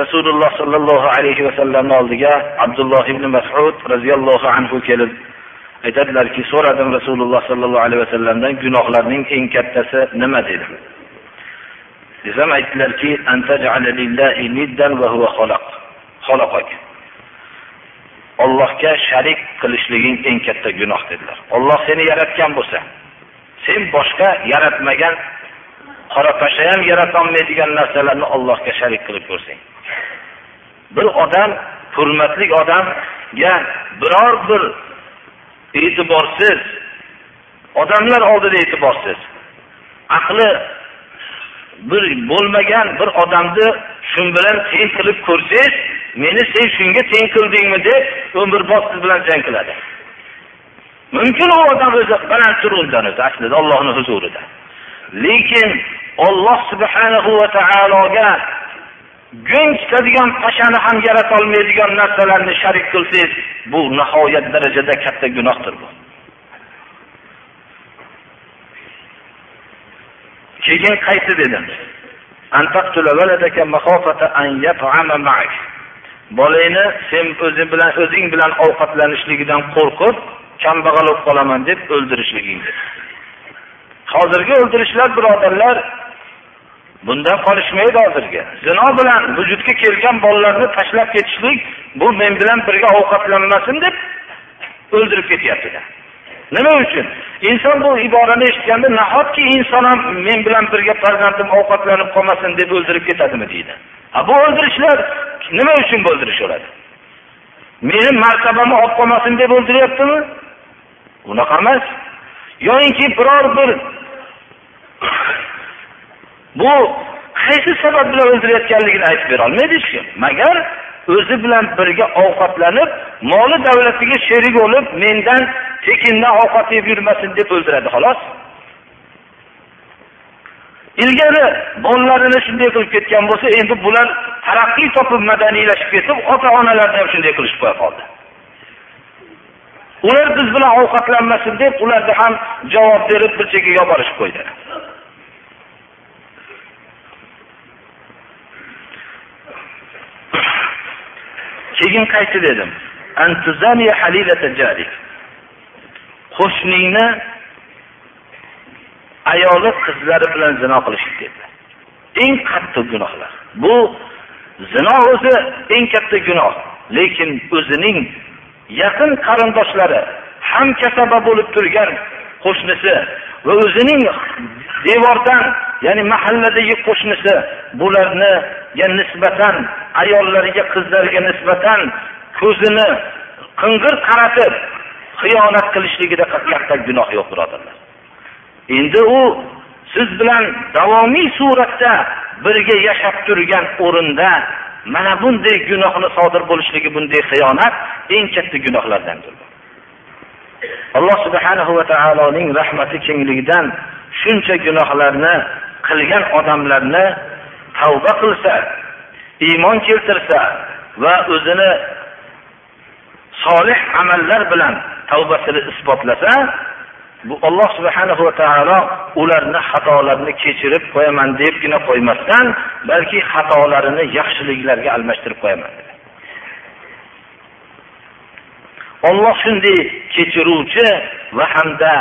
rasululloh sollallohu alayhi vasallamni oldiga abdulloh ibn masud roziyallohu anhu kelib aytadilarki so'radim rasululloh sollallohu alayhi vasallamdan gunohlarning eng kattasi nima dedim desam aytdilarki ollohga sharik qilishliging eng katta gunoh dedilar. Olloh seni yaratgan bo'lsa sen boshqa yaratmagan qora pasha ham yaratolmaydigan narsalarni Allohga sharik qilib ko'rsang. Bir odam hurmatli odamga biror bir e'tiborsiz odamlar oldida e'tiborsiz aqli bir bo'lmagan bir odamni shu bilan teng qilib ko'rsangiz meni sen shunga teng qildingmi deb umrbod siz bilan jang qiladi mumkin u odam o'zi baland turundan o'zi aslida ollohni huzurida lekin olloh subhanahu va taologa go'ng tutadigan pashani ham yaratolmaydigan narsalarni sharik qilsangiz bu nihoyat darajada katta gunohdir bu. Keyin qaysi dedim? Bolangni sen o'zi bilan o'zing bilan ovqatlanishligidan qo'rqib kambag'al bo'lib qolaman deb o'ldirishliging. Hozirgi o'ldirishlar birodarlar bundan qolishmaydi hozirgi. Zino bilan vujudga kelgan bolalarni tashlab ketishlik bu men bilan birga ovqatlanmasin deb o'ldirib ketyapti nima uchun? Inson bu iborani eshitganda nahotki inson ham men bilan birga farzandim ovqatlanib qolmasin deb o'ldirib ketadimi deydi. Ha bu o'ldirishlar nima uchun o'ldirishadi meni martabamni olib qolmasin deb o'ldiryaptimi? Unaqa emas. Yoyinki biror bir bu qaysi sabab bilan o'ldirayotganligini aytib berolmaydi hech kim magar o'zi bilan birga ovqatlanib moli davlatiga sherik bo'lib mendan tekindan ovqat yeb yurmasin deb o'ldiradi xolos. Ilgari bolalarini shunday qilib ketgan bo'lsa endi bular taraqqiy topib madaniylashib ketib ota onalarni ham shunday qilishib qo'ya qoldi. Ular biz bilan ovqatlanmasin deb ularni ham javob berib bir chekkaga olib borishib qo'ydi. Keyin qaytdi dedim. Qo'shningni ayoli qizlari bilan zino qilishib dedi. Eng qattiq gunohlar. Bu zino o'zi eng katta gunoh lekin o'zining yaqin qarindoshlari hamkasaba bo'lib turgan qo'shnisi va o'zining devordan ya'ni mahalladagi qo'shnisi bularniga nisbatan ayollariga qizlariga nisbatan ko'zini qing'ir qaratib xiyonat qilishligida katta gunoh yo'q birodarlar. Endi u siz bilan davomiy suratda birga yashab turgan o'rinda mana bunday gunohni sodir bo'lishligi bunday xiyonat eng katta gunohlardandir alloh subhanahu va taoloning rahmati kengligidan shuncha gunohlarni qilgan odamlarni tavba qilsa iymon keltirsa va o'zini solih amallar bilan tavbasini isbotlasa bu alloh subhanahu va taolo ularni xatolarini kechirib qo'yaman debgina qo'ymasdan balki xatolarini yaxshiliklarga almashtirib qo'yaman olloh shunday kechiruvchi va hamda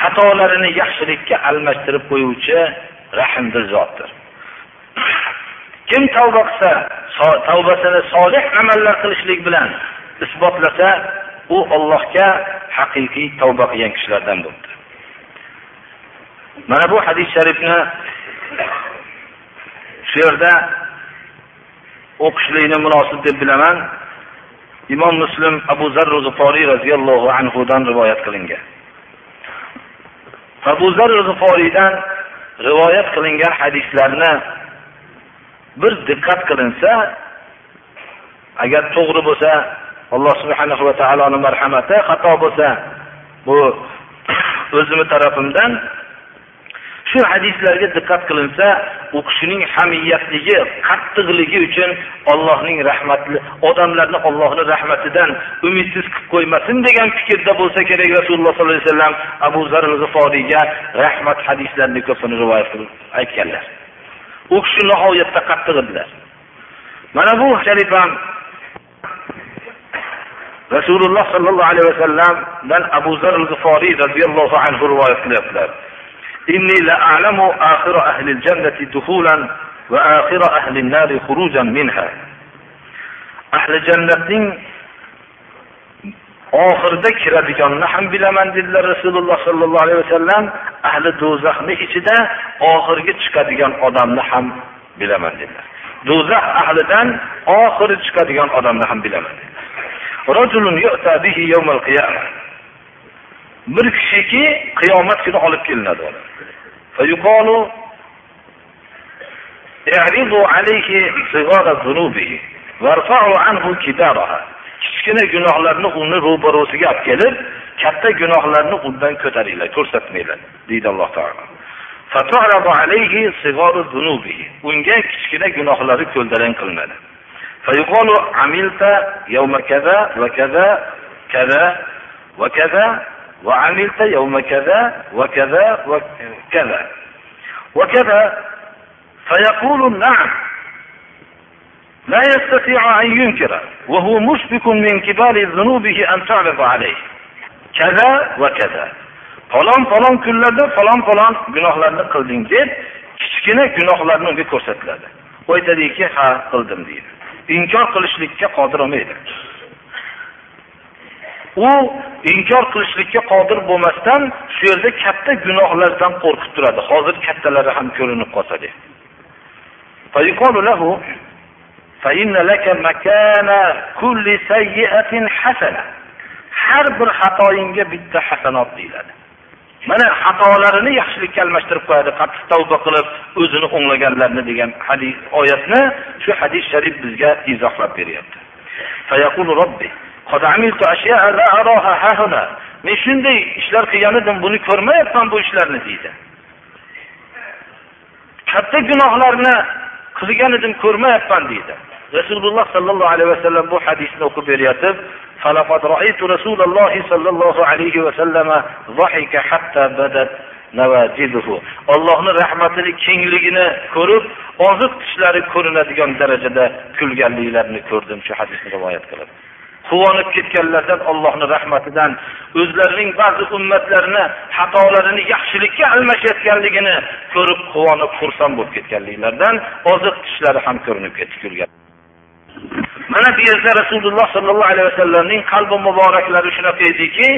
xatolarini yaxshilikka almashtirib qo'yuvchi rahmdil zotdir. Kim tavba qilsa tavbasini solih amallar qilishlik bilan isbotlasa u ollohga haqiqiy tavba qilgan kishilardan bo'ldi. Mana bu hadis sharifni shu yerda o'qishlikni munosib deb bilaman. Imom muslim abu zarru zuforiy roziyallohu anhudan rivoyat qilingan. Abu zarru zuforiydan rivoyat qilingan hadislarni bir diqqat qilinsa agar to'g'ri bo'lsa alloh subhanahu va taoloni marhamati xato bo'lsa bu o'zimni tarafimdan shu hadislarga diqqat qilinsa u kishining hamiyatligi qattiqligi uchun ollohning rahmatli odamlarni ollohni rahmatidan umidsiz qilib qo'ymasin degan fikrda bo'lsa kerak rasululloh sollallohu alayhi vasallam abu zar g'iforiyga rahmat hadislarini ko'pini rivoyat qilib aytganlar. U kishi nihoyatda qattiq edilar. Mana bu sharif rasululloh sollallohu alayhi vasallamdan abu zar g'iforiy roziyallohu anhu rivoyat qilyaptilar إني لأعلم آخر أهل الجنة دخولا وآخر أهل النار خروجا منها ahli jannatning oxirida kiradiganini ham bilaman dedilar rasululloh sollallohu alayhi vasallam ahli do'zaxni ichida oxirgi chiqadigan odamni ham bilaman dedilar do'zax ahlidan oxiri chiqadigan odamni ham bilaman dedilar bir kishiki qiyomat kuni olib kelinadi kichkina gunohlarni uni ro'barosiga olib kelib katta gunohlarni undan ko'taringlar ko'rsatmanglar deydi alloh taolo. Unga kichkina gunohlari ko'ldalang qilinadi. فيقال عملت يوم كذا وكذا كذا وكذا وعملت يوم كذا وكذا وكذا وكذا فيقول نعم لا يستطيع أن ينكر وهو مشبك من كبار ذنوبه أن تعرض عليه كذا وكذا falon falon kunlarda falon falon gunohlarni qilding deb kichkina gunohlarni unga ko'rsatiladi u aytadiki ha qildim deydi Inkor qilishlikka qodir olmaydi. U inkor qilishlikka qodir bo'lmasdan shu yerda katta gunohlardan qo'rqib turadi. Hozir kattalari ham ko'rinib qolsa deb har bir xatoyingga bitta hasanot deyiladi. Mana xatolarini yaxshilikka almashtirib qo'yadi qattiq tavba qilib o'zini o'nglaganlarni degan hadis oyatni shu hadis sharif bizga izohlab beryapti. Men shunday ishlar qilgan edim buni ko'rmayapman bu ishlarni deydi. Katta gunohlarni qilgan edim ko'rmayapman deydi. Rasululloh sollallohu alayhi vasallam bu hadisni o'qib beryotib فلقد رأيت رسول الله صلى الله عليه وسلم ضحك حتى بدت ollohni rahmatini kengligini ko'rib oziq tishlari ko'rinadigan darajada kulganliklarini ko'rdim shu hadisni rivoyat qilib quvonib ketganlardan ollohni rahmatidan o'zlarining ba'zi ummatlarini xatolarini yaxshilikka almashayotganligini ko'rib quvonib xursand bo'lib ketganliklaridan oziq tishlari ham ko'rinib ketdi kulgan Mana bu yerda rasululloh sollallohu alayhi vasallamning qalbi muboraklari shunaqa ediki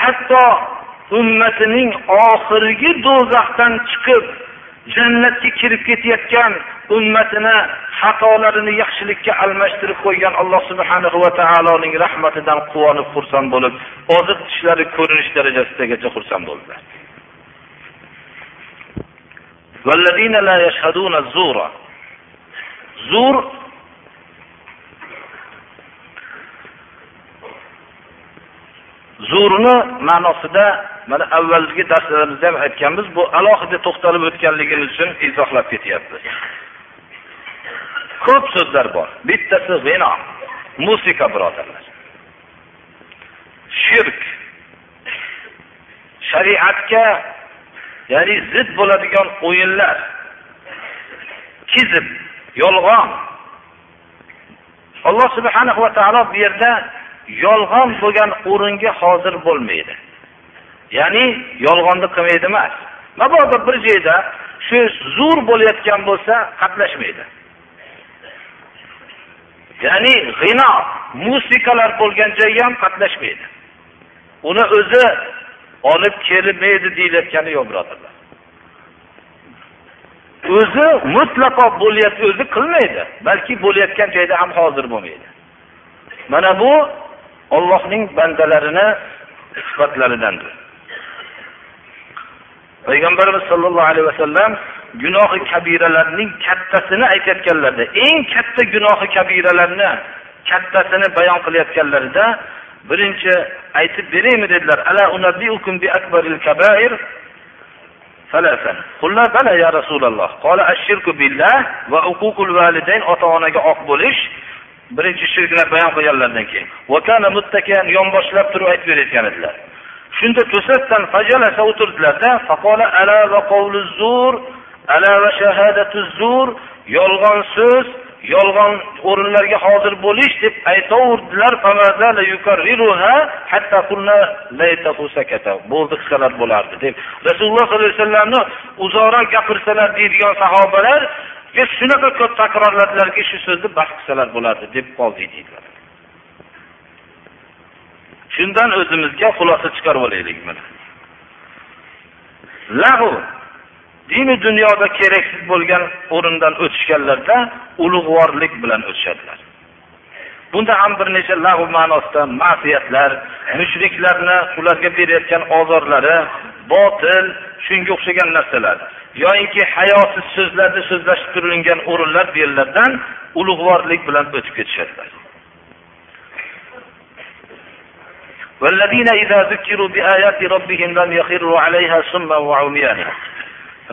hatto ummatining oxirgi do'zaxdan chiqib jannatga kirib ketayotgan ummatini xatolarini yaxshilikka almashtirib qo'ygan alloh subhanahu va taoloning rahmatidan quvonib xursand bo'lib oziq tishlari ko'rinish darajasidagacha xursand bo'ldilar. Zur zurni ma'nosida mana avvalgi darslarimizda ham aytganmiz bu alohida to'xtalib o'tganligimiz uchun izohlab ketyapmiz ko'p so'zlar bor. Bittasi g'ino musiqa birodarlar. Shirk shariatga ya'ni zid bo'ladigan o'yinlar kizib yolg'on. Alloh subhanahu va taolo bu yerda yolg'on bo'lgan o'ringa hozir bo'lmaydi. Ya'ni yolg'onni qilmaydi emas. Mabodo bir joyda shu zo'r bo'layotgan bo'lsa qatnashmaydi. Ya'ni g'ino musiqalar bo'lgan joyga ham qatnashmaydi. Uni o'zi olib kelmaydi deyilayotgani yo'q birodarlar. O'zi mutlaqo bo'lyapti o'zi qilmaydi balki bo'layotgan joyda ham hozir bo'lmaydi. Mana bu ollohning bandalarini sifatlaridandir. Payg'ambarimiz sollallohu alayhi vasallam gunohi kabiralarning kattasini aytayotganlarida eng katta gunohi kabiralarni kattasini bayon qilayotganlarida birinchi aytib beraymi dedilar ala rasululloh ota onaga oq bo'lish birinchi shirklar bayon qilganlaridan keyin muttakan yonboshlab turib aytib berayotgan edilar. Shunda to'satdan fajalasa o'tirdilarda faqola ala va qavlu zur ala va shahadatu zur yolg'on so'z yolg'on o'rinlarga hozir bo'lish deb aytaverdilar. Bo'ldi qilsalar bo'lardi deb. Rasululloh sollallohu alayhi vasallamni uzoqroq gapirsalar deydigan sahobalar shunaqa ko'p takrorladilarki shu so'zni bas qilsalar bo'lardi deb qoldik deydilar. Shundan o'zimizga xulosa chiqarib olaylik mana. Lahu dini dunyoda keraksiz bo'lgan o'rindan o'tishganlarda ulug'vorlik bilan o'tishadilar. Bunda ham bir necha lag'u ma'nosida ma'siyatlar mushriklarni ularga berayotgan ozorlari botil shunga o'xshagan narsalar yoyinki hayosiz so'zlarni so'zlashib turilgan o'rinlar bu yerlardan ulug'vorlik bilan o'tib ketishadilar والذين إذا ذكروا بآيات ربهم لم يخروا عليها سما وعميانا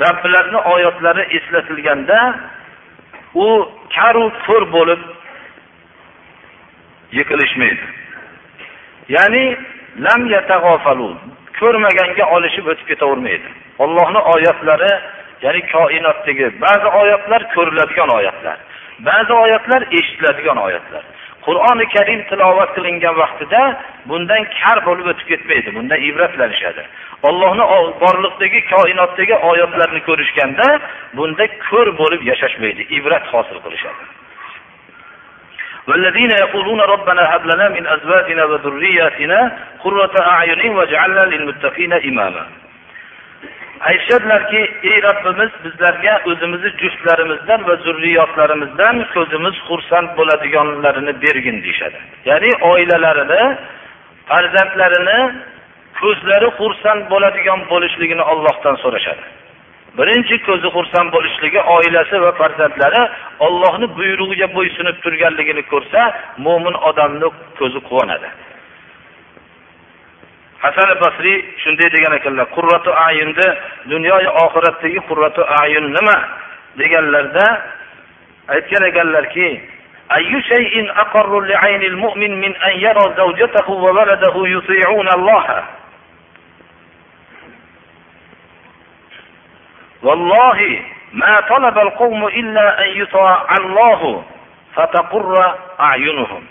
robbilarni oyatlari eslatilganda u karu ko'r bo'lib yiqilishmaydi ya'ni lam ko'rmaganga olishib o'tib ketavermaydi. Ollohni oyatlari ya'ni koinotdagi ba'zi oyatlar ko'riladigan oyatlar ba'zi oyatlar eshitiladigan oyatlar. Qur'oni karim tilovat qilingan vaqtida bundan kar bo'lib o'tib ketmaydi bundan ibratlanishadi. Ollohni borliqdagi koinotdagi oyatlarni ko'rishganda bunda ko'r bo'lib yashashmaydi ibrat hosil qilishadi. والذين يقولون ربنا هب لنا من أزواجنا وذرياتنا قرة أعين واجعلنا للمتقين إماما aytishadilarki ey robbimiz bizlarga o'zimizni juftlarimizdan va zurriyotlarimizdan ko'zimiz xursand bo'ladiganlarini bergin deyishadi ya'ni oilalarini farzandlarini ko'zlari xursand bo'ladigan bo'lishligini ollohdan so'rashadi birinchi ko'zi xursand bo'lishligi oilasi va farzandlari ollohni buyrug'iga bo'ysunib turganligini ko'rsa mo'min odamni ko'zi quvonadi hasan basriy shunday degan ekanlar qurratu ayunni dunyoyu oxiratdagi qurratu ayun nima deganlarda aytgan ekanlarki أي شيء أقر لعين المؤمن من أن يرى زوجته وولده يطيعون الله والله ما طلب القوم إلا أن يطاع الله فتقر أعينهم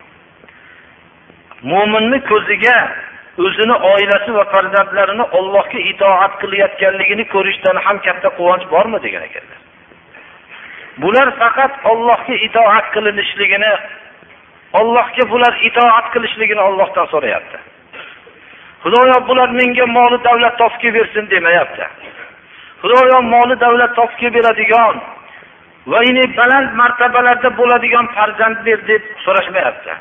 mo'minni ko'ziga o'zini oilasi va farzandlarini ollohga itoat qilayotganligini ko'rishdan ham katta quvonch bormi degan ekanlar bular faqat ollohga itoat qilinishligini ollohga bular itoat qilishligini ollohdan so'rayapti xudoyo bular menga moli davlat topib kelib bersin demayapti Xudoyo moli davlat topib kelib beradigan va baland martabalarda bo'ladigan farzand ber deb so'rashmayapti.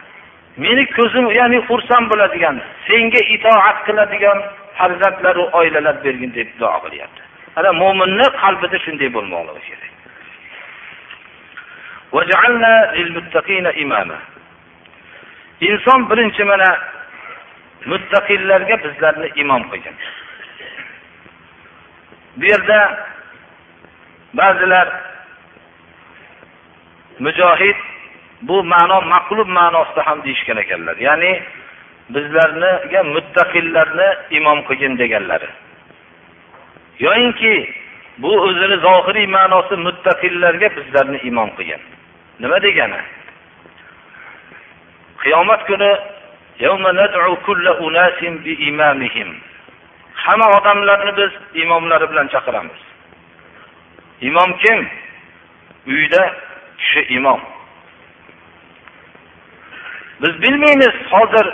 Meni ko'zim ya'ni xursand bo'ladigan senga itoat qiladigan farzandlaru oilalar bergin deb duo qilyapti. Ana mo'minni qalbida shunday bo'lmoqligi kerak. Inson birinchi mana muttaqillarga bizlarni imom qilgan. Bu yerda ba'zilar mujohid bu ma'no maqlub ma'nosida ham deyishgan ekanlar. Ya'ni bizlarniga muttaqillarni imom qilgin deganlari. Yoyinki bu o'zini zohiriy ma'nosi muttaqillarga bizlarni imom qilgan. Nima degani? Qiyomat kuni hamma odamlarni biz imomlari bilan chaqiramiz. Imom kim? Uyda kishi imom. Biz bilmaymiz hozir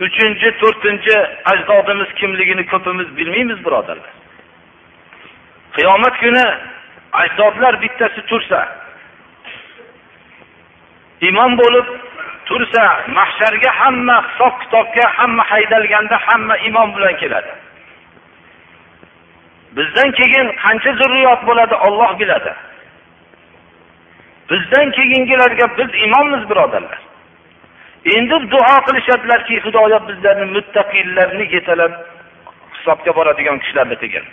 uchinchi to'rtinchi ajdodimiz kimligini ko'pimiz bilmaymiz birodarlar. Qiyomat kuni ajdodlar bittasi tursa imom bo'lib tursa mahsharga hamma hisob kitobga hamma haydalganda hamma imom bilan keladi. Bizdan keyin qancha zurriyot bo'ladi olloh biladi. Bizdan keyingilarga biz imommiz birodarlar. Endi duo qilishadilarki xudoyo bizlarni muttaqillarni yetalab hisobga boradigan kishilarni qilgin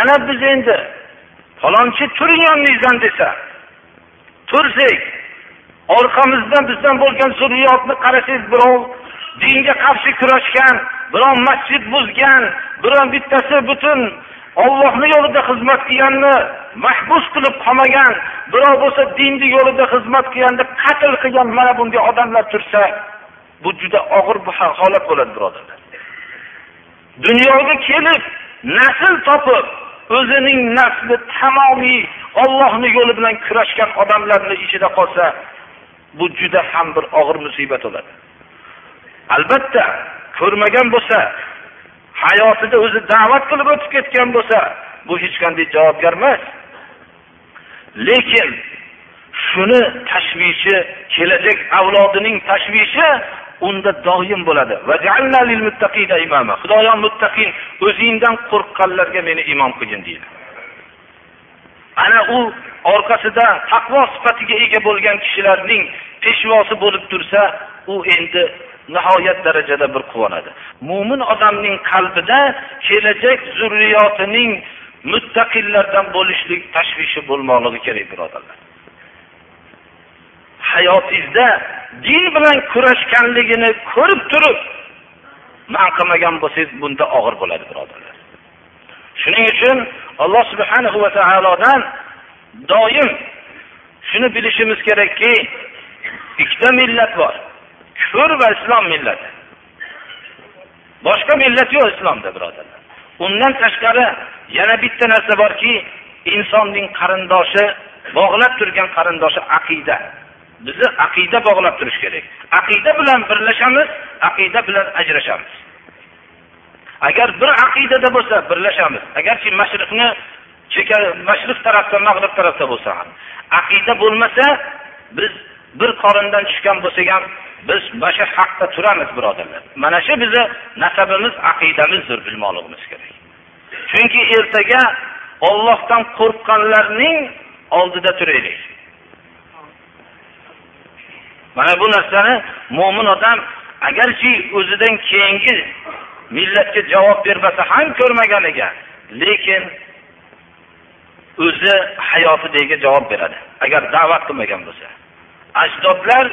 ana biz endi falonchi turing yoningizdan desa tursak orqamizdan bizdan bo'lgan zurriyotni qarasangiz birov dinga qarshi kurashgan birov masjid buzgan birov bittasi butun ollohni yo'lida xizmat qilganni mahbus qilib qolmagan birov bo'lsa dinni yo'lida xizmat qilganni qatl qilgan mana bunday odamlar tursa bu juda og'ir holat bo'ladi birodarlar. Dunyoga kelib nasl topib o'zining nasli tamomiy ollohni yo'li bilan kurashgan odamlarni ichida qolsa bu juda ham bir og'ir musibat bo'ladi. Albatta ko'rmagan bo'lsa hayotida o'zi da'vat qilib o'tib ketgan bo'lsa bu hech qanday javobgar emas. Lekin shuni tashvishi kelajak avlodining tashvishi unda doim bo'ladi. Xudoyo muttaqin o'zingdan qo'rqqanlarga meni imom qilgin deydi. Ana u orqasida taqvo sifatiga ega bo'lgan kishilarning peshvosi bo'lib tursa u endi nihoyat darajada bir quvonadi. Mo'min odamning qalbida kelajak zurriyotining muttaqillardan bo'lishlik tashvishi bo'lmoqligi kerak birodarlar. Hayotingizda din bilan kurashganligini ko'rib turib man qilmagan bo'lsangiz bunda og'ir bo'ladi birodarlar. Shuning uchun alloh subhanahu va taolodan doim shuni bilishimiz kerakki ikkita millat bor. Kufr va islom millati. Boshqa millat yo'q islomda birodarlar. Undan tashqari yana bitta narsa borki insonning qarindoshi bog'lab turgan qarindoshi aqida. Bizni aqida bog'lab turish kerak. Aqida bilan birlashamiz aqida bilan ajrashamiz. Agar bir aqidada bo'lsa birlashamiz. Agarchi mashriqni cheka mashriq tarafda mag'rib tarafda bo'lsa ham. Aqida bo'lmasa biz bir qorindan tushgan bo'lsak ham biz mana shu haqda turamiz birodarlar. Mana shu bizni nasabimiz aqidamizdir bilmoqligimiz kerak. Chunki ertaga ollohdan qo'rqqanlarning oldida turaylik. Mana bu narsani mo'min odam agarchi o'zidan keyingi millatga javob bermasa ham ko'rmaganiga lekin o'zi hayotidagi javob beradi. Agar da'vat qilmagan bo'lsa. Ajdodlar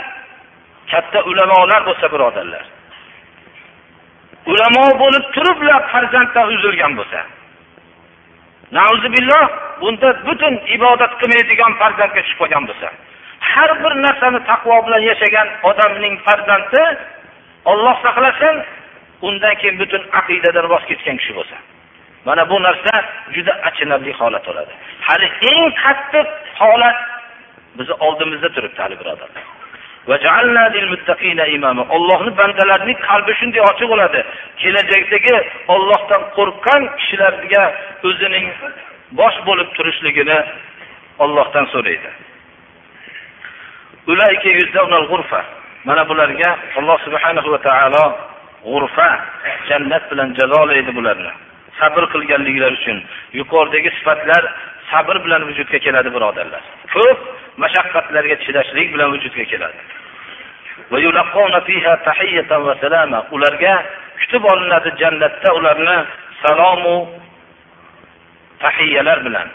katta ulamolar bo'lsa birodarlar. Ulamo bo'lib turib farzanddan uzilgan bo'lsa. Nauzubilloh bunda butun ibodat qilmaydigan farzandga tushib qolgan bo'lsa. Har bir narsani taqvo bilan yashagan odamning farzandi olloh saqlasin undan keyin butun aqidadan voz kechgan kishi bo'lsa. Mana bu narsa juda achinarli holat bo'ladi. Hali eng qattiq holat bizni oldimizda turibdi hali birodarlar. Ollohni bandalarining qalbi shunday ochiq bo'ladi. Kelajakdagi Allohdan qo'rqqan kishilarga o'zining bosh bo'lib turishligini Allohdan so'raydi. Mana bularga Alloh subhanahu va taolo g'urfa jannat bilan jazolaydi bularni. Sabr qilganliklari uchun yuqoridagi sifatlar sabr bilan vujudga keladi birodarlar. Ko'p mashaqqatlarga chidashlik bilan vujudga keladi. ularga kutib olinadi jannatda ularni salomu tahiyalar bilan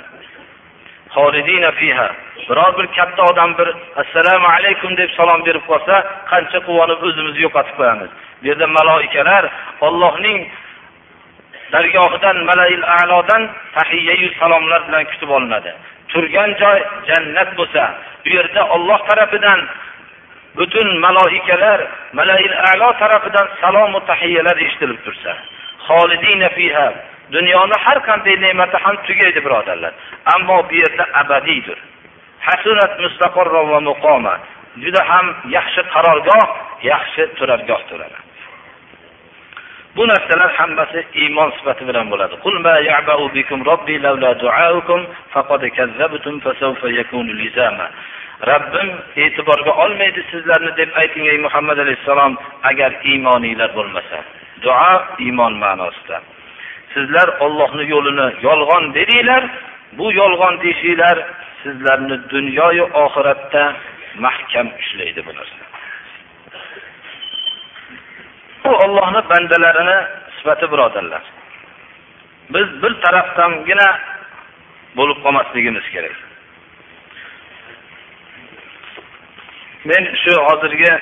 fiha biror bir katta odam bir assalomu alaykum deb salom berib qolsa qancha quvonib o'zimizni yo'qotib qo'yamiz bu yerda maloikalar ollohning dargohidan malail a'lodan tahiyyayu salomlar bilan kutib olinadi. Turgan joy jannat bo'lsa bu yerda olloh tarafidan butun maloikalar malail a'lo tarafidan salomu tahiyyalar eshitilib tursa fiha dunyoni har qanday ne'mati ham tugaydi birodarlar. Ammo bu yerda abadiydir. Hasunat mustaqarra va muqoma juda ham yaxshi qarorgoh yaxshi turargoh turadi. Bu narsalar hammasi iymon sifati bilan bo'ladi qul ma ya'ba'u bikum robbi lavla du'aukum faqad kazzabtum fasawfa yakunu lizama Rabbim e'tiborga olmaydi sizlarni deb ayting ey Muhammad alayhissalom agar iymoninglar bo'lmasa. Duo iymon ma'nosida. Sizlar Allohning yo'lini yolg'on dedinglar, bu yolg'on deyishinglar sizlarni dunyoyu oxiratda mahkam ushlaydi bu narsa. Bu Allohning bandalarini sifati birodarlar. Biz bir tarafdangina bo'lib qolmasligimiz kerak. Men shu hozirgi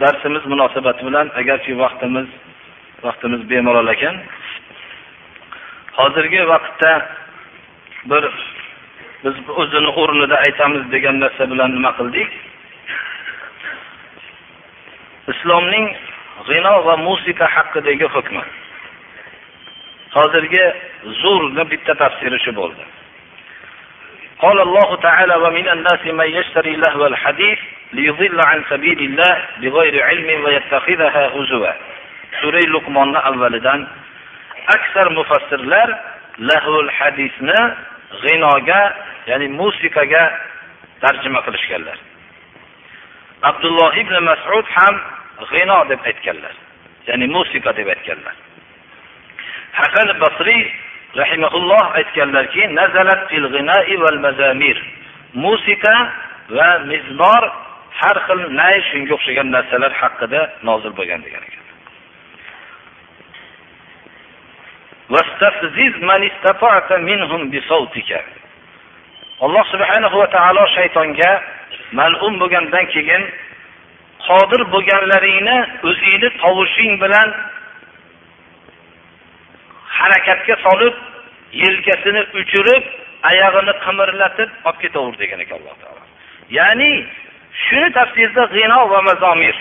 darsimiz munosabati bilan agarki vaqtimiz vaqtimiz bemalol ekan, hozirgi vaqtda bir biz o'zini o'rnida aytamiz degan narsa bilan nima qildik? Islomning g'ino va musiqa haqidagi hukmi. Hozirgi zo'rni bitta tafsiri shu bo'ldi. قال الله تعالى ومن الناس من يشتري لهو الحديث ليضل عن سبيل الله بغير علم ويتخذها هزوا سورة لقمان avvalidan aksar mufassirlar lahul hadisni g'inoga ya'ni musiqaga tarjima qilishganlar abdulloh ibn masud ham g'ino deb aytganlar. Ya'ni musiqa deb aytganlar. Hasan basriy rahimahulloh aytganlarki nazalat fil g'inai val mazamir. Musiqa va mizmor har xil nay shunga o'xshagan narsalar haqida nozil bo'lgan degan ekan. Alloh subhanahu va taolo shaytonga mal'um bo'lgandan keyin qodir bo'lganlaringni o'zingni tovushing bilan harakatga solib yelkasini uchirib oyog'ini qimirlatib olib ketaver degan ekan alloh taolo. Ya'ni shuni tafsirda g'ino va mazomir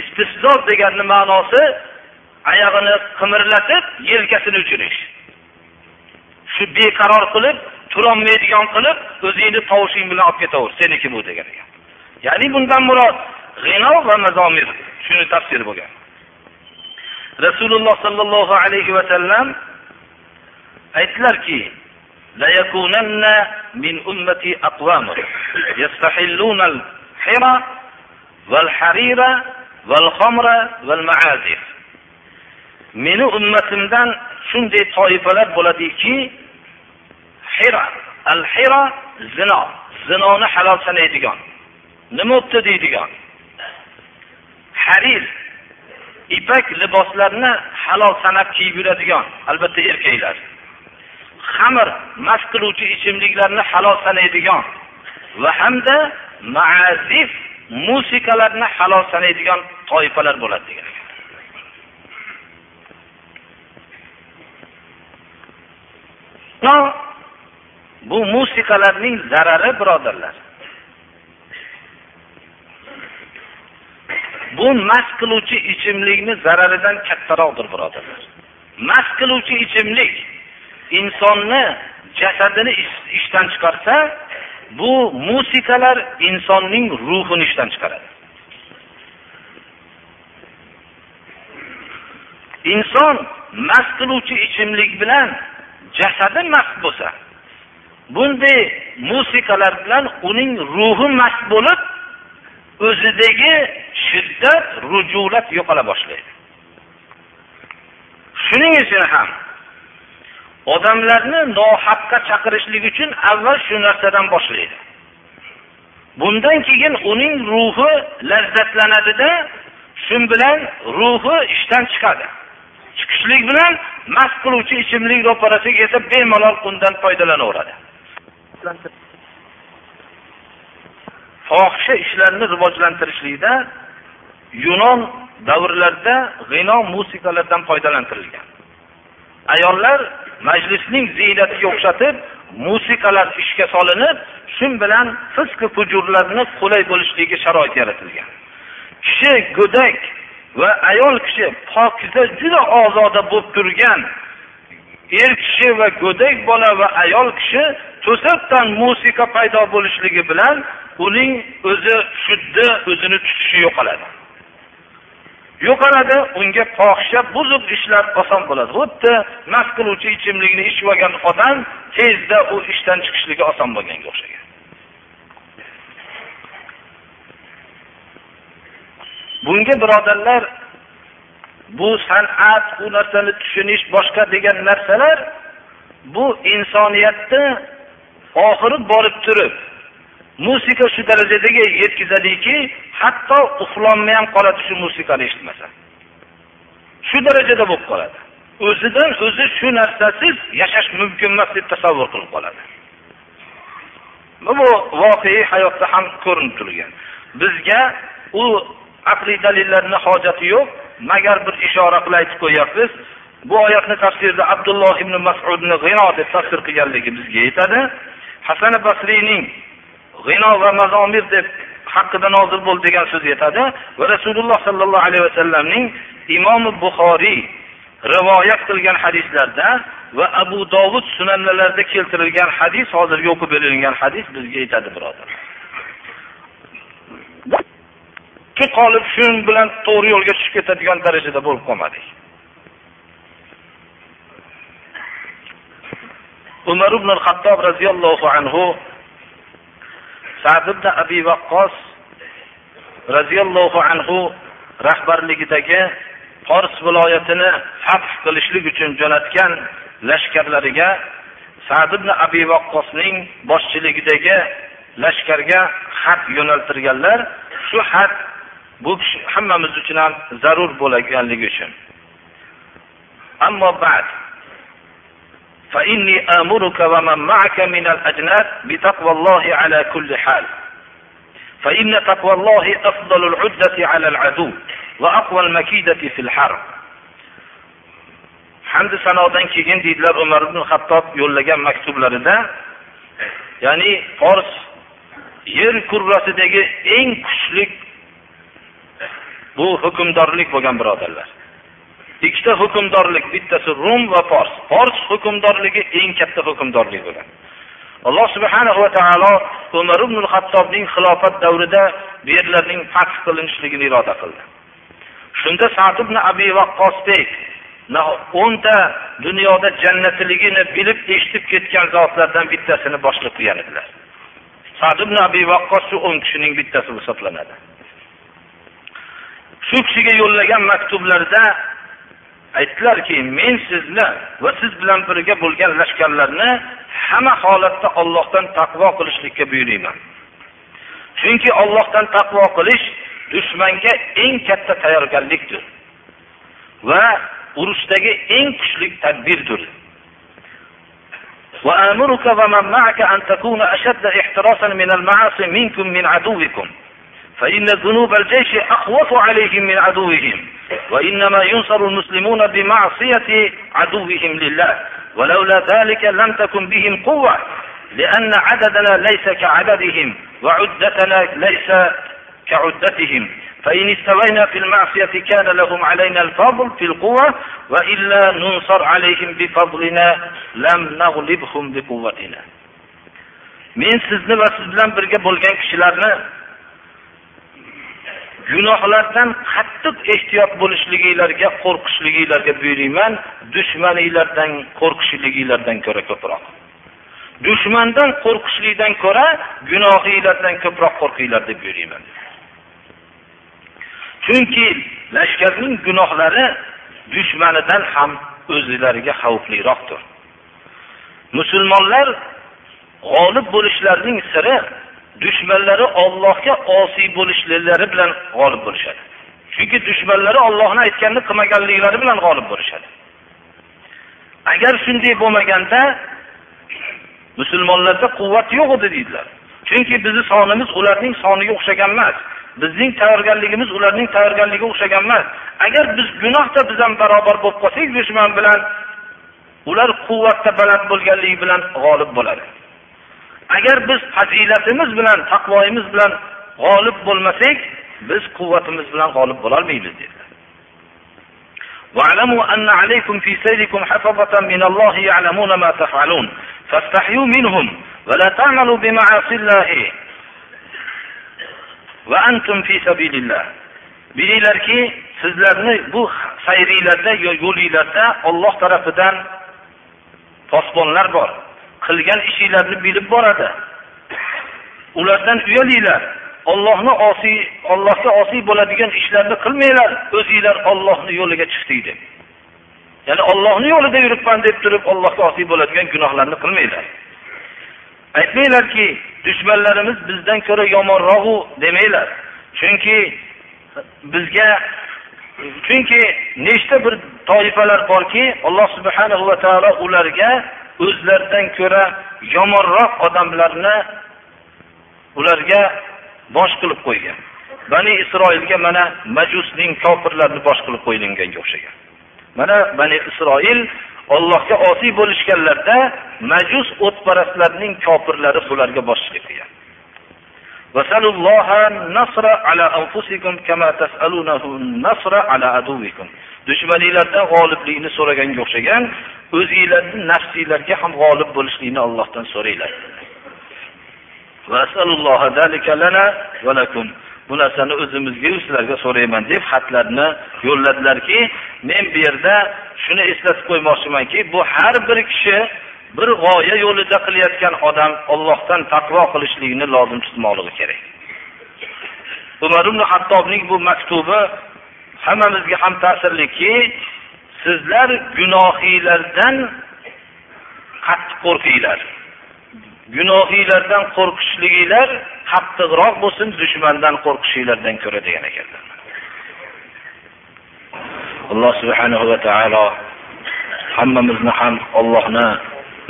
istisno deganni ma'nosi oyog'ini qimirlatib yelkasini uchirish. Shu beqaror qilib turolmaydigan qilib o'zingni tovushing bilan olib ketaver seniki bu degan ekan. ya'ni bundan murod g'ino va mazomir shuni tafsir bo'lgan rasululloh sollallohu alayhi vasallam aytdilarki ليكونن من أمتي أقوام يستحلون الحرى والحرير والخمر والمعازف meni ummatimdan shunday toifalar bo'ladiki hira al hira zino zinoni halol sanaydigan Nima bo'libdi deydigan? Harir ipak liboslarni halol sanab kiyib yuradigan albatta erkaklar. Xamir mast qiluvchi ichimliklarni halol sanaydigan va hamda maazif musiqalarni halol sanaydigan toifalar bo'ladi degan. Bu musiqalarning zarari birodarlar bu mast qiluvchi ichimlikni zararidan kattaroqdir birodarlar. Mast qiluvchi ichimlik insonni jasadini ishdan chiqarsa bu musiqalar insonning ruhini ishdan chiqaradi. Inson mast qiluvchi ichimlik bilan jasadi mast bo'lsa bunday musiqalar bilan uning ruhi mast bo'lib o'zidagi shiddat rujulat yo'qola boshlaydi. Shuning uchun ham odamlarni nohaqqa chaqirishlik uchun avval shu narsadan boshlaydi. Bundan keyin uning ruhi lazzatlanadida shu bilan ruhi ishdan chiqadi. Chiqishlik bilan mast qiluvchi ichimlik ro'parasiga kelsa bemalol undan foydalanaveradi. Fohisha ishlarni rivojlantirishlikda yunon davrlarida g'ino musiqalardan foydalantirilgan. Ayollar majlisning ziynatiga o'xshatib musiqalar ishga solinib shu bilan fisq fujurlarni qulay bo'lishligiga sharoit yaratilgan. Kishi go'dak va ayol kishi pokiza juda ozoda bo'lib turgan er kishi va go'dak bola va ayol kishi to'satdan musiqa paydo bo'lishligi bilan uning o'zi shuddi o'zini tutishi yo'qoladi. Yo'qoladi unga fohisha buzuq ishlar oson bo'ladi. Xuddi mast qiluvchi ichimlikni ichib olgan odam tezda u ishdan chiqishligi oson bo'lganga o'xshagan. Bunga birodarlar bu san'at bu narsani tushunish boshqa degan narsalar bu insoniyatni oxiri borib turib musiqa shu darajadaga yetkazadiki hatto uxlolmay ham qoladi shu musiqani eshitmasa. Shu darajada bo'lib qoladi. O'zidan o'zi shu narsasiz yashash mumkin emas deb tasavvur qilib qoladi. Bu voqei hayotda ham ko'rinib turgan bizga u aqliy dalillarni hojati yo'q. Magar bir ishora qilib aytib qo'yyapmiz bu oyatni tafsirida abdulloh ibn masudni g'ino deb tafsir qilganligi bizga yetadi. Hasan basriyning g'ino va mazomir deb haqida nozil bo'ldi degan so'z yetadi va rasululloh sollallohu alayhi vasallamning imomi buxoriy rivoyat qilgan hadislarda va abu dovud sunanlarida keltirilgan hadis hozirgi o'qib berilgan hadis bizga yetadi birodar. Qolib shu bilan to'g'ri yo'lga tushib ketadigan darajada bo'lib qolmadik. Umar ibn hattob roziyallohu anhu sad ibn abi vaqqos roziyallohu anhu rahbarligidagi fors viloyatini fath qilishlik uchun jo'natgan lashkarlariga sad ibn abi vaqqosning boshchiligidagi lashkarga xat yo'naltirganlar shu xat bu kishi hammamiz uchun ham zarur bo'lganligi uchun. Ammo ba'd فإني آمرك ومن معك من الأجناد بتقوى الله على كل حال فإن تقوى الله أفضل العدة على العدو وأقوى المكيدة في الحرب hamd sanodan keyin deydilar umar ibn hattob yo'llagan maktublarida ya'ni fors yer kurrasidagi eng kuchli bu hukmdorlik bo'lgan birodarlar ikkita hukmdorlik bittasi rum va fors. Fors hukmdorligi eng katta hukmdorlik bo'ladi. Alloh subhanahu va taolo umar ibn hattobning xilofat davrida bu yerlarning fath qilinishligini iroda qildi. Shunda sad ibn abi vaqqosbek o'nta dunyoda jannatligini bilib eshitib ketgan zotlardan bittasini boshliq qilgan edilar. Sad ibn abi vaqqos shu o'n kishining bittasi hisoblanadi. Shu kishiga yo'llagan maktublarda aytdilarki men sizni va siz bilan birga bo'lgan lashkarlarni hamma holatda ollohdan taqvo qilishlikka buyuriyman chunki ollohdan taqvo qilish dushmanga eng katta tayyorgarlikdir va urushdagi eng kuchli tadbirdir وآمرك ومن معك أن تكون أشد احتراسا من المعاصي منكم من عدوكم فإن ذنوب الجيش أخوف عليهم من عدوهم وإنما ينصر المسلمون بمعصية عدوهم لله. ولولا ذلك لم تكن بهم قوة لأن عددنا ليس كعددهم وعدتنا ليس كعدتهم. فإن استوينا في المعصية كان لهم علينا الفضل في القوة وإلا ننصر عليهم بفضلنا لم نغلبهم بقوتنا. men sizni va siz bilan birga gunohlardan qattiq ehtiyot bo'lishliginglarga qo'rqishliginglarga buyuriyman dushmaninglardan qo'rqishliginglardan ko'ra ko'proq. Dushmandan qo'rqishlikdan ko'ra gunohinglardan ko'proq qo'rqinglar deb buyuriyman. Chunki lashkarning gunohlari dushmanidan ham o'zlariga xavfliroqdir. Musulmonlar g'olib bo'lishlarining siri dushmanlari Allohga osiy bo'lishliklari bilan g'olib bo'lishadi. Chunki dushmanlari ollohni aytganini qilmaganliklari bilan g'olib bo'lishadi. Agar shunday bo'lmaganda musulmonlarda quvvat yo'q edi deydilar. Chunki bizning sonimiz ularning soniga o'xshagan emas. Bizning tayyorgarligimiz ularning tayyorgarligiga o'xshagan emas. Agar biz gunohda biz ham barobar bo'lib qolsak dushman bilan ular quvvatda baland bo'lganligi bilan g'olib bo'ladi. agar biz fazilatimiz bilan taqvoyimiz bilan g'olib bo'lmasak biz quvvatimiz bilan g'olib bo'lolmaymiz dedilar واعلموا أن عليكم في سيركم حفظة من الله يعلمون ما تفعلون فاستحيوا منهم ولا تعملوا بمعاصي الله وأنتم في سبيل الله bilinglarki sizlarni bu sayringlarda yo'linglarda Alloh tarafidan posbonlar bor Qilgan ishinglarni bilib boradi. Ulardan uyalinglar. Ollohni osiy ollohga osiy bo'ladigan ishlarni qilmanglar. O'zinglar ollohni yo'liga chiqdik deb. Ya'ni ollohni yo'lida yuribman deb turib ollohga osiy bo'ladigan gunohlarni qilmanglar. Aytmanglarki dushmanlarimiz bizdan ko'ra yomonrog'u demanglar. Chunki bizga chunki nechta bir toifalar borki alloh subhanahu va taolo ularga o'zlaridan ko'ra yomonroq odamlarni ularga bosh qilib qo'ygan bani isroilga mana majusning kofirlarni bosh qilib qo'yilganga o'xshagan mana bani isroil ollohga osiy bo'lishganlarda majus o'tparastlarning kofirlari bularga boshchilik qilgan وسلوا الله النصر على أنفسكم كما تسألونه النصر على عدوكم dushmaninglardan g'oliblikni so'raganga o'xshagan o'zinglarni nafsinglarga ham g'olib bo'lishlikni Allohdan so'ranglar. Bu narsani o'zimizga sizlarga so'rayman deb xatlarni yo'lladilarki, men bu yerda shuni eslatib qo'ymoqchimanki, bu har bir kishi bir g'oya yo'lida qilayotgan odam Allohdan taqvo qilishlikni lozim tutmoqligi kerak. Umar ibn Hattobning bu maktubi hammamizga ham ta'sirliki sizlar gunohiylardan qattiq qo'rqinglar. Gunohiylardan qo'rqishliginglar qattiqroq bo'lsin dushmandan qo'rqishinglardan ko'ra degan ekanlar. Alloh subhanahu va taolo hammamizni ham ollohni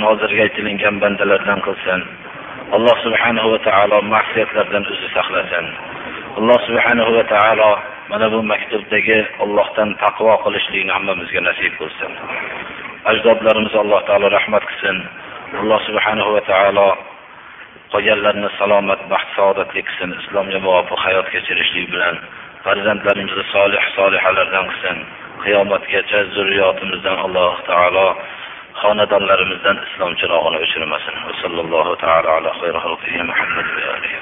nozirga aytilingan bandalardan qilsin. Alloh subhanahu va taolo ma'siyatlardan o'zi saqlasin. Alloh subhanahu va taolo mana bu maktubdagi Allohdan taqvo qilishlikni hammamizga nasib qilsin. Ajdodlarimiz Alloh taolo rahmat qilsin. Alloh subhanahu va taolo qolganlarni salomat, baxt, saodatli qilsin. Islomga muvofiq hayot kechirishlik bilan farzandlarimizni solih solihalardan qilsin. Qiyomatgacha zurriyotimizdan Alloh taolo xonadonlarimizdan islom chirog'ini o'chirmasin. Sallallohu taala ala xayri Muhammad va alihi